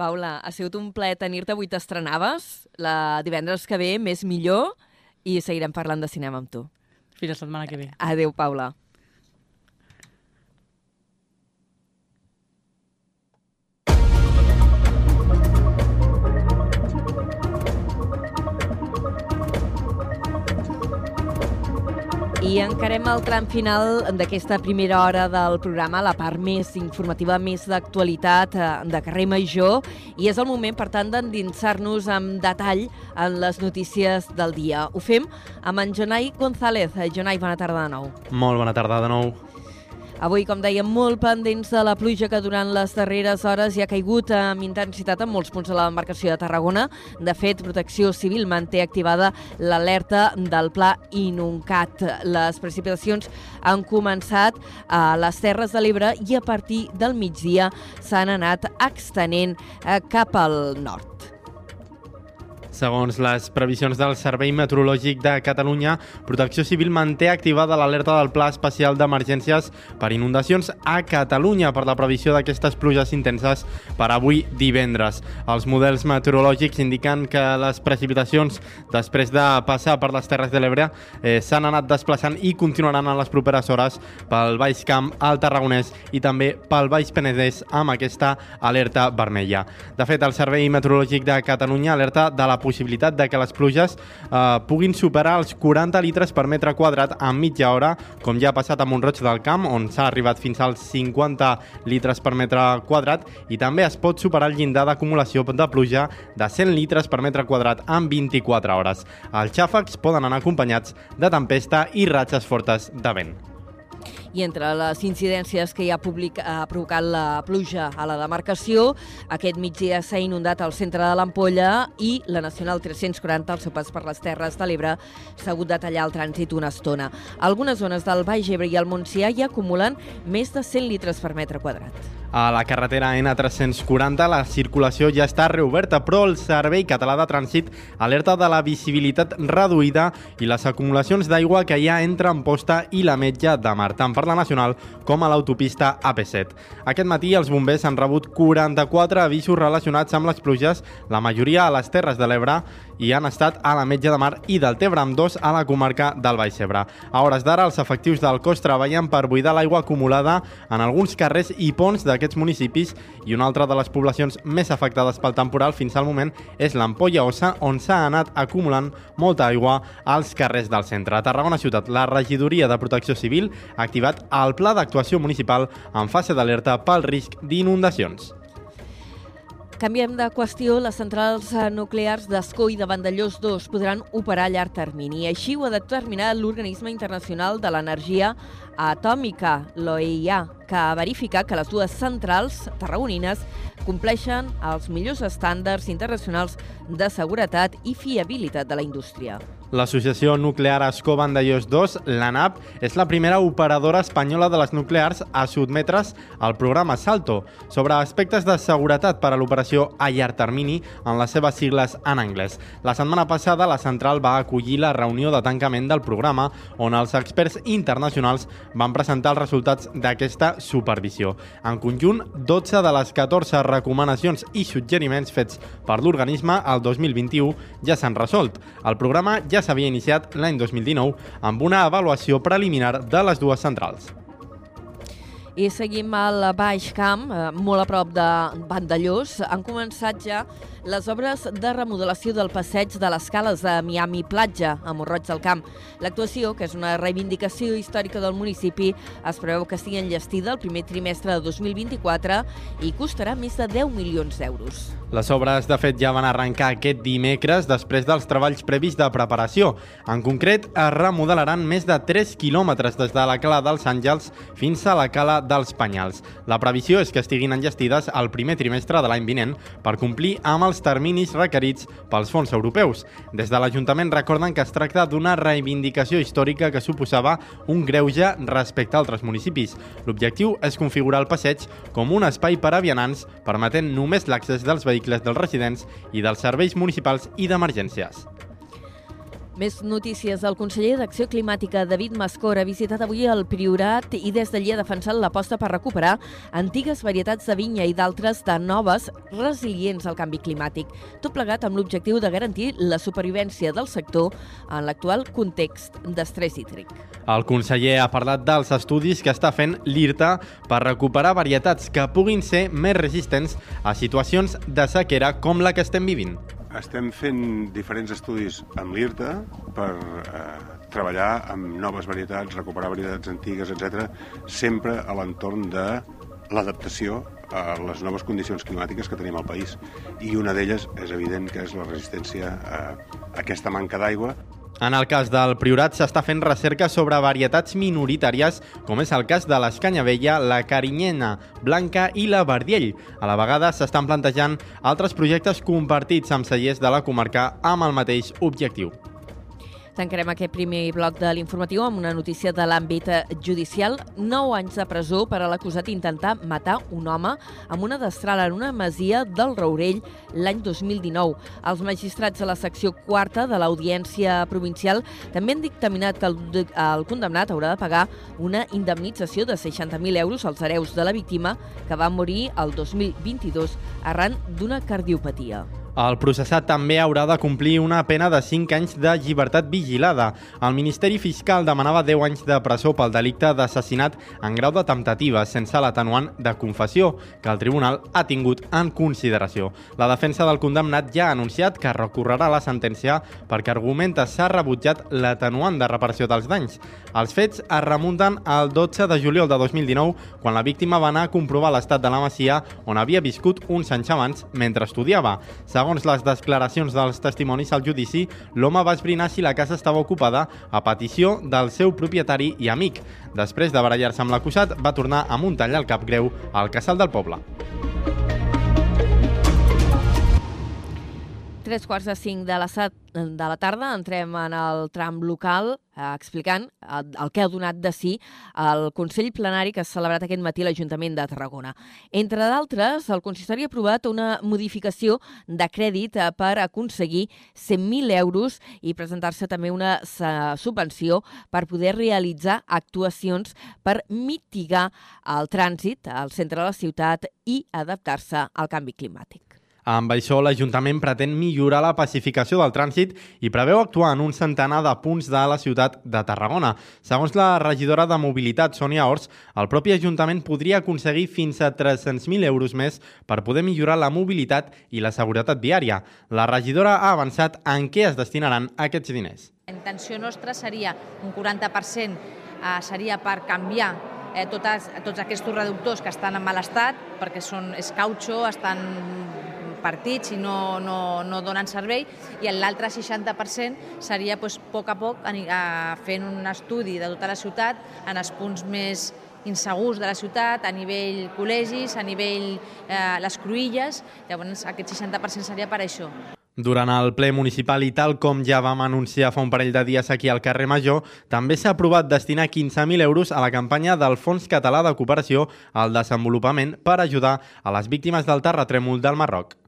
Paula, ha sigut un plaer tenir-te avui. T'estrenaves la divendres que ve, més millor, i seguirem parlant de cinema amb tu. Fins la setmana que ve. Adéu, Paula. I encarem el tram final d'aquesta primera hora del programa, la part més informativa, més d'actualitat eh, de carrer Major, i és el moment, per tant, d'endinsar-nos amb detall en les notícies del dia. Ho fem amb en Jonai González. Jonai, bona tarda de nou. Molt bona tarda de nou. Avui, com dèiem, molt pendents de la pluja que durant les darreres hores hi ha caigut amb intensitat en molts punts de la demarcació de Tarragona. De fet, Protecció Civil manté activada l'alerta del pla Inuncat. Les precipitacions han començat a les Terres de l'Ebre i a partir del migdia s'han anat extenent eh, cap al nord. Segons les previsions del Servei Meteorològic de Catalunya, Protecció Civil manté activada l'alerta del Pla Especial d'Emergències per inundacions a Catalunya per la previsió d'aquestes pluges intenses per avui divendres. Els models meteorològics indiquen que les precipitacions, després de passar per les Terres de l'Ebre, eh, s'han anat desplaçant i continuaran en les properes hores pel Baix Camp, al Tarragonès i també pel Baix Penedès amb aquesta alerta vermella. De fet, el Servei Meteorològic de Catalunya alerta de la possibilitat de que les pluges eh, puguin superar els 40 litres per metre quadrat en mitja hora, com ja ha passat a Montroig del Camp, on s'ha arribat fins als 50 litres per metre quadrat, i també es pot superar el llindar d'acumulació de pluja de 100 litres per metre quadrat en 24 hores. Els xàfecs poden anar acompanyats de tempesta i ratxes fortes de vent i entre les incidències que hi ha, public, ha provocat la pluja a la demarcació, aquest migdia s'ha inundat el centre de l'Ampolla i la Nacional 340, al seu pas per les Terres de l'Ebre, s'ha hagut de tallar el trànsit una estona. Algunes zones del Baix Ebre i el Montsià hi acumulen més de 100 litres per metre quadrat. A la carretera N340 la circulació ja està reoberta, però el Servei Català de Trànsit alerta de la visibilitat reduïda i les acumulacions d'aigua que hi ha entre Amposta i la Metja de Mar, tant per la Nacional com a l'autopista AP7. Aquest matí els bombers han rebut 44 avisos relacionats amb les pluges, la majoria a les Terres de l'Ebre i han estat a la Metja de Mar i del Tebre, amb dos a la comarca del Baix Ebre. A hores d'ara, els efectius del cos treballen per buidar l'aigua acumulada en alguns carrers i ponts d'aquests municipis i una altra de les poblacions més afectades pel temporal fins al moment és l'Ampolla Ossa, on s'ha anat acumulant molta aigua als carrers del centre. A Tarragona Ciutat, la regidoria de Protecció Civil ha activat el pla d'actuació municipal en fase d'alerta pel risc d'inundacions. Canviem de qüestió. Les centrals eh, nuclears d'Escó i de Vandellós 2 podran operar a llarg termini. Així ho ha determinat l'Organisme Internacional de l'Energia Atòmica, l'OEIA, que ha verificat que les dues centrals tarragonines compleixen els millors estàndards internacionals de seguretat i fiabilitat de la indústria. L'Associació Nuclear Escó Vandellós 2, l'ANAP, és la primera operadora espanyola de les nuclears a sotmetre's al programa SALTO sobre aspectes de seguretat per a l'operació a llarg termini en les seves sigles en anglès. La setmana passada la central va acollir la reunió de tancament del programa on els experts internacionals van presentar els resultats d'aquesta supervisió. En conjunt, 12 de les 14 recomanacions i suggeriments fets per l'organisme al 2021 ja s'han resolt. El programa ja s'havia iniciat l'any 2019 amb una avaluació preliminar de les dues centrals. I seguim al Baix Camp, eh, molt a prop de Vandellós. Han començat ja les obres de remodelació del passeig de les cales de Miami Platja, a Morroig del Camp. L'actuació, que és una reivindicació històrica del municipi, es preveu que estigui enllestida el primer trimestre de 2024 i costarà més de 10 milions d'euros. Les obres, de fet, ja van arrencar aquest dimecres després dels treballs previs de preparació. En concret, es remodelaran més de 3 quilòmetres des de la cala dels Àngels fins a la cala dels penyals. La previsió és que estiguin enllestides al primer trimestre de l'any vinent per complir amb els terminis requerits pels fons europeus. Des de l'Ajuntament recorden que es tracta d'una reivindicació històrica que suposava un greuge respecte a altres municipis. L'objectiu és configurar el passeig com un espai per a vianants, permetent només l'accés dels vehicles dels residents i dels serveis municipals i d'emergències. Més notícies. El conseller d'Acció Climàtica, David Mascor, ha visitat avui el Priorat i des d'allí ha defensat l'aposta per recuperar antigues varietats de vinya i d'altres de noves resilients al canvi climàtic. Tot plegat amb l'objectiu de garantir la supervivència del sector en l'actual context d'estrès hídric. El conseller ha parlat dels estudis que està fent l'IRTA per recuperar varietats que puguin ser més resistents a situacions de sequera com la que estem vivint. Estem fent diferents estudis amb l'IRTA per eh, treballar amb noves varietats, recuperar varietats antigues, etc, sempre a l'entorn de l'adaptació a les noves condicions climàtiques que tenim al país. I una d'elles és evident que és la resistència a aquesta manca d'aigua en el cas del Priorat s'està fent recerca sobre varietats minoritàries, com és el cas de l'escanyavella, la carinyena blanca i la verdiell. A la vegada s'estan plantejant altres projectes compartits amb cellers de la comarca amb el mateix objectiu. Tancarem aquest primer bloc de l'informatiu amb una notícia de l'àmbit judicial. 9 anys de presó per a l'acusat d'intentar matar un home amb una destral en una masia del Raurell l'any 2019. Els magistrats de la secció quarta de l'Audiència Provincial també han dictaminat que el, el condemnat haurà de pagar una indemnització de 60.000 euros als hereus de la víctima que va morir el 2022 arran d'una cardiopatia. El processat també haurà de complir una pena de 5 anys de llibertat vigilada. El Ministeri Fiscal demanava 10 anys de presó pel delicte d'assassinat en grau de temptativa sense l'atenuant de confessió, que el tribunal ha tingut en consideració. La defensa del condemnat ja ha anunciat que recorrerà la sentència perquè argumenta s'ha rebutjat l'atenuant de reparació dels danys. Els fets es remunten al 12 de juliol de 2019, quan la víctima va anar a comprovar l'estat de la masia on havia viscut uns anys abans mentre estudiava. Segons les declaracions dels testimonis al judici, l'home va esbrinar si la casa estava ocupada a petició del seu propietari i amic. Després de barallar-se amb l'acusat, va tornar amb un tall al cap greu al casal del poble. Tres quarts de cinc de la, set, de la tarda entrem en el tram local eh, explicant el, el que ha donat de si el Consell Plenari que ha celebrat aquest matí l'Ajuntament de Tarragona. Entre d'altres, el consistori ha aprovat una modificació de crèdit eh, per aconseguir 100.000 euros i presentar-se també una subvenció per poder realitzar actuacions per mitigar el trànsit al centre de la ciutat i adaptar-se al canvi climàtic. Amb això, l'Ajuntament pretén millorar la pacificació del trànsit i preveu actuar en un centenar de punts de la ciutat de Tarragona. Segons la regidora de Mobilitat, Sònia Ors, el propi Ajuntament podria aconseguir fins a 300.000 euros més per poder millorar la mobilitat i la seguretat viària. La regidora ha avançat en què es destinaran aquests diners. La intenció nostra seria un 40% eh, seria per canviar eh, totes, tots aquests reductors que estan en mal estat, perquè són, és cautxo, estan partits i no, no, no donen servei, i l'altre 60% seria doncs, a poc a poc fent un estudi de tota la ciutat en els punts més insegurs de la ciutat, a nivell col·legis, a nivell eh, les cruïlles, llavors aquest 60% seria per això. Durant el ple municipal i tal com ja vam anunciar fa un parell de dies aquí al carrer Major, també s'ha aprovat destinar 15.000 euros a la campanya del Fons Català de Cooperació al Desenvolupament per ajudar a les víctimes del terratrèmol del Marroc.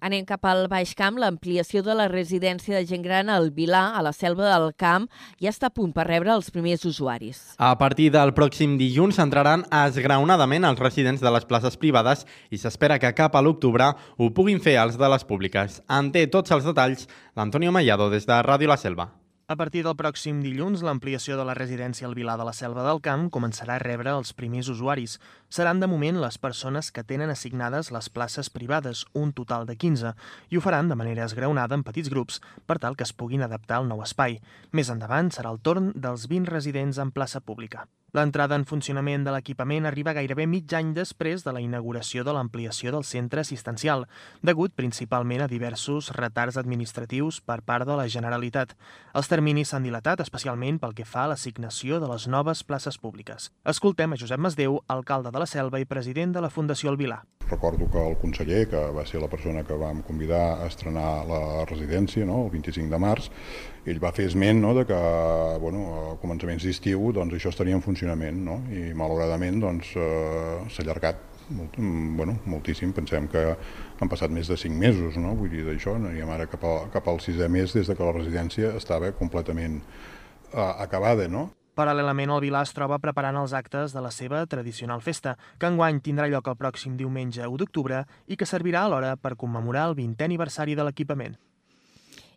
Anem cap al Baix Camp. L'ampliació de la residència de gent gran al Vilà, a la selva del Camp, ja està a punt per rebre els primers usuaris. A partir del pròxim dilluns entraran esgraonadament els residents de les places privades i s'espera que cap a l'octubre ho puguin fer els de les públiques. En té tots els detalls l'Antonio Mallado des de Ràdio La Selva. A partir del pròxim dilluns, l'ampliació de la residència al Vilar de la Selva del Camp començarà a rebre els primers usuaris. Seran de moment les persones que tenen assignades les places privades, un total de 15, i ho faran de manera esgraonada en petits grups per tal que es puguin adaptar al nou espai. Més endavant serà el torn dels 20 residents en plaça pública. L'entrada en funcionament de l'equipament arriba gairebé mig any després de la inauguració de l'ampliació del centre assistencial, degut principalment a diversos retards administratius per part de la Generalitat. Els terminis s'han dilatat especialment pel que fa a l'assignació de les noves places públiques. Escoltem a Josep Masdeu, alcalde de la Selva i president de la Fundació El Vilà. Recordo que el conseller, que va ser la persona que vam convidar a estrenar la residència no, el 25 de març, ell va fer esment no, de que bueno, a començaments d'estiu doncs, això estaria en funcionament no? i malauradament doncs, eh, s'ha allargat molt, bueno, moltíssim. Pensem que han passat més de 5 mesos, no? vull dir d'això, anem ara cap, a, cap al sisè mes des de que la residència estava completament eh, acabada. No? Paral·lelament, el Vilà es troba preparant els actes de la seva tradicional festa, que enguany tindrà lloc el pròxim diumenge 1 d'octubre i que servirà alhora per commemorar el 20è aniversari de l'equipament.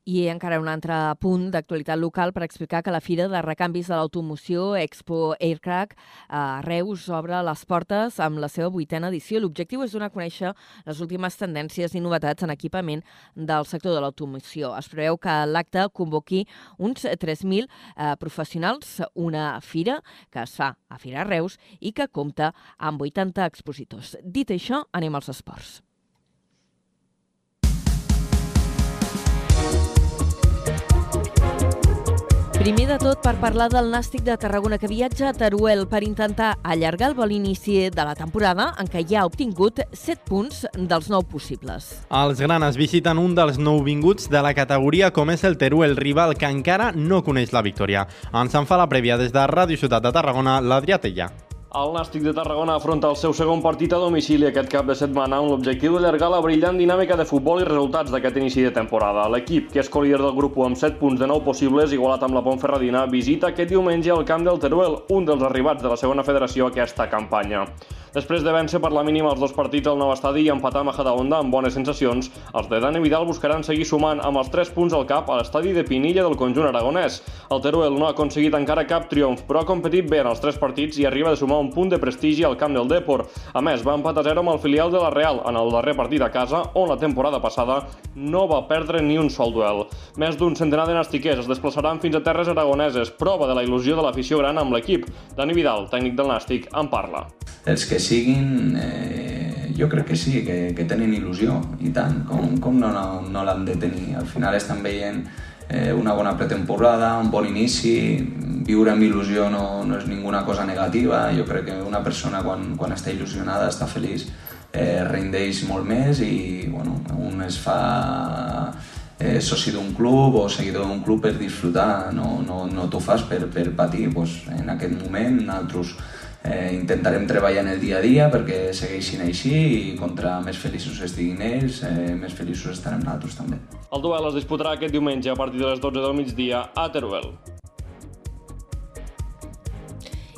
I encara un altre punt d'actualitat local per explicar que la Fira de Recanvis de l'Automoció Expo Aircrack a Reus obre les portes amb la seva vuitena edició. L'objectiu és donar a conèixer les últimes tendències i novetats en equipament del sector de l'automoció. Es preveu que l'acte convoqui uns 3.000 eh, professionals, una fira que es fa a Fira Reus i que compta amb 80 expositors. Dit això, anem als esports. Primer de tot, per parlar del Nàstic de Tarragona que viatja a Teruel per intentar allargar el bon inici de la temporada en què ja ha obtingut 7 punts dels 9 possibles. Els granes visiten un dels nouvinguts de la categoria com és el Teruel, rival que encara no coneix la victòria. Ens en fa la prèvia des de Ràdio Ciutat de Tarragona, l'Adrià Tella. El Nàstic de Tarragona afronta el seu segon partit a domicili aquest cap de setmana amb l'objectiu d'allargar la brillant dinàmica de futbol i resultats d'aquest inici de temporada. L'equip, que és colíder del grup amb 7 punts de 9 possibles, igualat amb la Pontferradina, visita aquest diumenge al camp del Teruel, un dels arribats de la segona federació aquesta campanya. Després de vèncer per la mínima els dos partits al nou estadi i empatar a Majadahonda amb bones sensacions, els de Dani Vidal buscaran seguir sumant amb els 3 punts al cap a l'estadi de Pinilla del conjunt aragonès. El Teruel no ha aconseguit encara cap triomf, però ha competit bé en els 3 partits i arriba a sumar un punt de prestigi al camp del Depor. A més, va empatar 0 amb el filial de la Real en el darrer partit a casa, on la temporada passada no va perdre ni un sol duel. Més d'un centenar de nastiquers es desplaçaran fins a terres aragoneses, prova de la il·lusió de l'afició gran amb l'equip. Dani Vidal, tècnic del Nàstic, en parla. Els que siguin, eh, jo crec que sí, que, que tenen il·lusió, i tant, com, com no, no, no l'han de tenir. Al final estan veient eh, una bona pretemporada, un bon inici, viure amb il·lusió no, no és ninguna cosa negativa, jo crec que una persona quan, quan està il·lusionada, està feliç, eh, rendeix molt més i bueno, un es fa eh, soci d'un club o seguidor d'un club per disfrutar, no, no, no t'ho fas per, per patir. Pues, en aquest moment nosaltres Eh, intentarem treballar en el dia a dia perquè segueixin així i contra més feliços estiguin ells, eh, més feliços estarem nosaltres també. El duel es disputarà aquest diumenge a partir de les 12 del migdia a Teruel.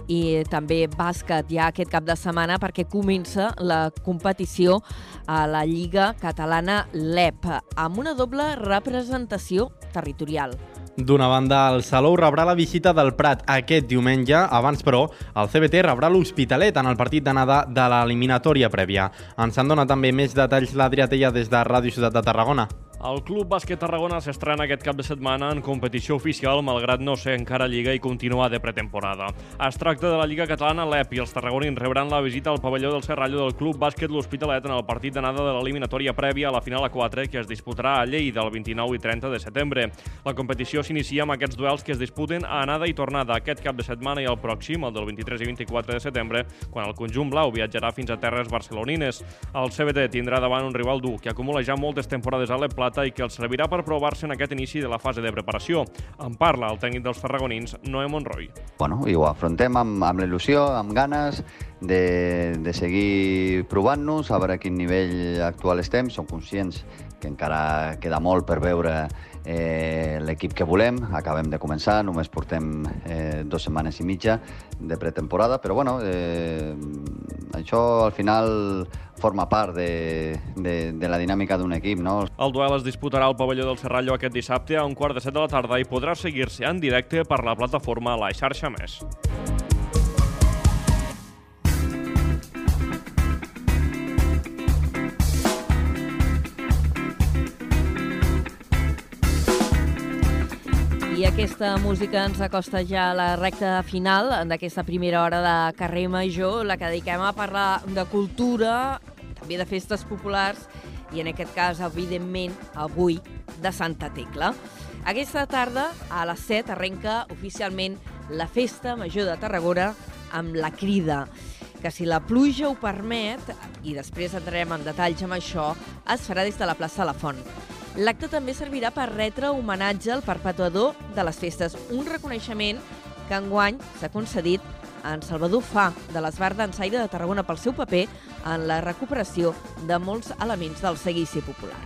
i també bàsquet ja aquest cap de setmana perquè comença la competició a la Lliga Catalana LEP amb una doble representació territorial. D'una banda, el Salou rebrà la visita del Prat aquest diumenge. Abans, però, el CBT rebrà l'Hospitalet en el partit d'anada de l'eliminatòria prèvia. Ens en dona també més detalls l'Adrià Tella des de Ràdio Ciutat de Tarragona. El Club Bàsquet Tarragona s'estrena aquest cap de setmana en competició oficial, malgrat no ser encara Lliga i continuar de pretemporada. Es tracta de la Lliga Catalana l'EP i els tarragonins rebran la visita al pavelló del Serrallo del Club Bàsquet L'Hospitalet en el partit d'anada de l'eliminatòria prèvia a la final a 4 que es disputarà a Lleida el 29 i 30 de setembre. La competició s'inicia amb aquests duels que es disputen a anada i tornada aquest cap de setmana i el pròxim, el del 23 i 24 de setembre, quan el conjunt blau viatjarà fins a terres barcelonines. El CBT tindrà davant un rival dur que acumula ja moltes temporades a l'EP Plata i que els servirà per provar-se en aquest inici de la fase de preparació. En parla el tècnic dels tarragonins, Noé Monroy. Bueno, i ho afrontem amb, amb l'il·lusió, amb ganes de, de seguir provant-nos, a veure a quin nivell actual estem. Som conscients que encara queda molt per veure eh, l'equip que volem. Acabem de començar, només portem eh, dues setmanes i mitja de pretemporada, però bueno, eh, això al final forma part de, de, de la dinàmica d'un equip. No? El duel es disputarà al pavelló del Serrallo aquest dissabte a un quart de set de la tarda i podrà seguir-se en directe per la plataforma La Xarxa Més. I aquesta música ens acosta ja a la recta final d'aquesta primera hora de carrer Major, la que dediquem a parlar de cultura, també de festes populars i en aquest cas, evidentment, avui, de Santa Tecla. Aquesta tarda, a les 7, arrenca oficialment la Festa Major de Tarragona amb la crida que si la pluja ho permet, i després entrarem en detalls amb això, es farà des de la plaça de la Font. L'acte també servirà per retre homenatge al perpetuador de les festes, un reconeixement que enguany s'ha concedit en Salvador Fa, de l'Esbar d'Ensaire de Tarragona pel seu paper en la recuperació de molts elements del seguici popular.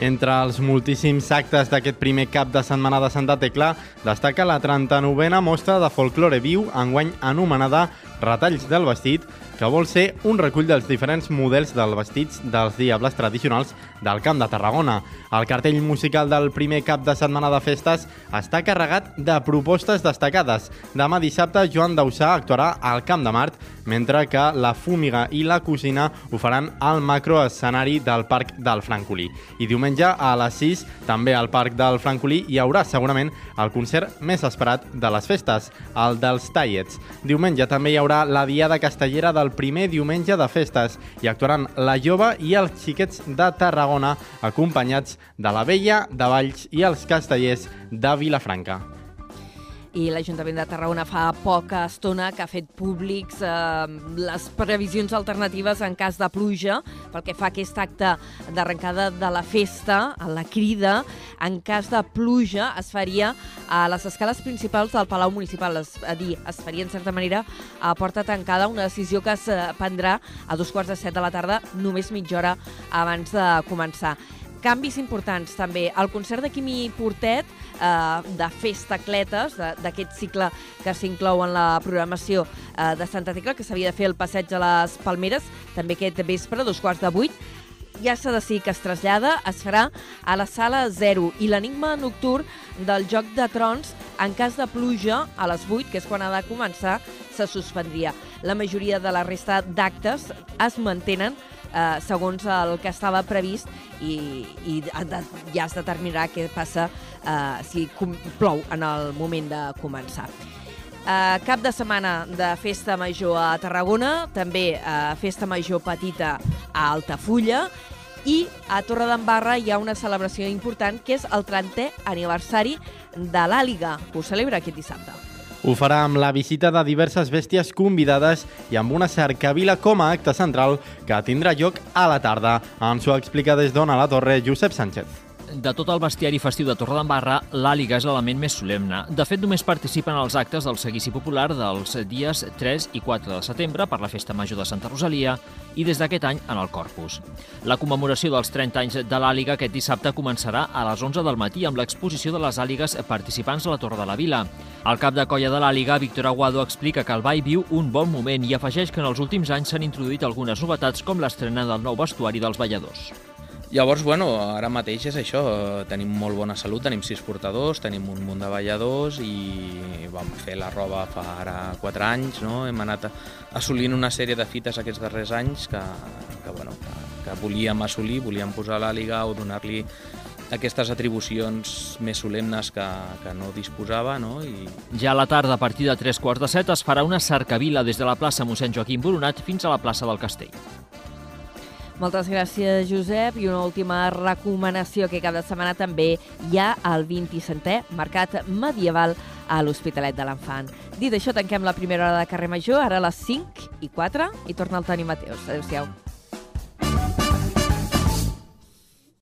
Entre els moltíssims actes d'aquest primer cap de setmana de Santa Tecla, destaca la 39a mostra de folklore viu, enguany anomenada Retalls del vestit, que vol ser un recull dels diferents models dels vestits dels diables tradicionals del Camp de Tarragona. El cartell musical del primer cap de setmana de festes està carregat de propostes destacades. Demà dissabte, Joan Dausà actuarà al Camp de Mart, mentre que la Fúmiga i la Cosina ho faran al macroescenari del Parc del Francolí. I diumenge a les 6, també al Parc del Francolí, hi haurà segurament el concert més esperat de les festes, el dels Tallets. Diumenge també hi haurà la Diada Castellera del primer diumenge de festes i actuaran la Jove i els Xiquets de Tarragona, acompanyats de la Vella, de Valls i els Castellers de Vilafranca i l'Ajuntament de Tarragona fa poca estona que ha fet públics eh, les previsions alternatives en cas de pluja pel que fa a aquest acte d'arrencada de la festa, a la crida. En cas de pluja es faria a les escales principals del Palau Municipal, és a dir, es faria en certa manera a porta tancada, una decisió que es prendrà a dos quarts de set de la tarda, només mitja hora abans de començar. Canvis importants també. El concert de Quimi Portet, eh, de Festacletes, d'aquest cicle que s'inclou en la programació eh, de Santa Tecla, que s'havia de fer el passeig a les Palmeres, també aquest vespre, dos quarts de vuit, ja s'ha de que es trasllada, es farà a la sala 0 i l'enigma nocturn del Joc de Trons, en cas de pluja, a les 8, que és quan ha de començar, se suspendria. La majoria de la resta d'actes es mantenen eh, segons el que estava previst i, i ja es determinarà què passa eh, si plou en el moment de començar. Uh, cap de setmana de festa major a Tarragona, també uh, festa major petita a Altafulla i a Torredembarra hi ha una celebració important que és el 30è aniversari de l'Àliga, que ho celebra aquest dissabte. Ho farà amb la visita de diverses bèsties convidades i amb una cercavila com a acte central que tindrà lloc a la tarda. Ens ho explica des d'Ona la Torre Josep Sánchez de tot el bestiari festiu de Torredembarra, l'àliga és l'element més solemne. De fet, només participen als actes del seguici popular dels dies 3 i 4 de setembre per la Festa Major de Santa Rosalia i des d'aquest any en el Corpus. La commemoració dels 30 anys de l'àliga aquest dissabte començarà a les 11 del matí amb l'exposició de les àligues participants a la Torre de la Vila. El cap de colla de l'àliga, Víctor Aguado, explica que el ball viu un bon moment i afegeix que en els últims anys s'han introduït algunes novetats com l'estrena del nou vestuari dels balladors. Llavors, bueno, ara mateix és això, tenim molt bona salut, tenim sis portadors, tenim un munt de balladors i vam fer la roba fa ara quatre anys, no? hem anat assolint una sèrie de fites aquests darrers anys que, que, bueno, que, que volíem assolir, volíem posar a l'àliga o donar-li aquestes atribucions més solemnes que, que no disposava. No? I... Ja a la tarda, a partir de tres quarts de set, es farà una cercavila des de la plaça mossèn Joaquim Boronat fins a la plaça del Castell. Moltes gràcies, Josep. I una última recomanació que cada setmana també hi ha al 27è Mercat Medieval a l'Hospitalet de l'Infant. Dit això, tanquem la primera hora de carrer Major, ara a les 5 i 4, i torna el Toni Mateus. Adéu-siau.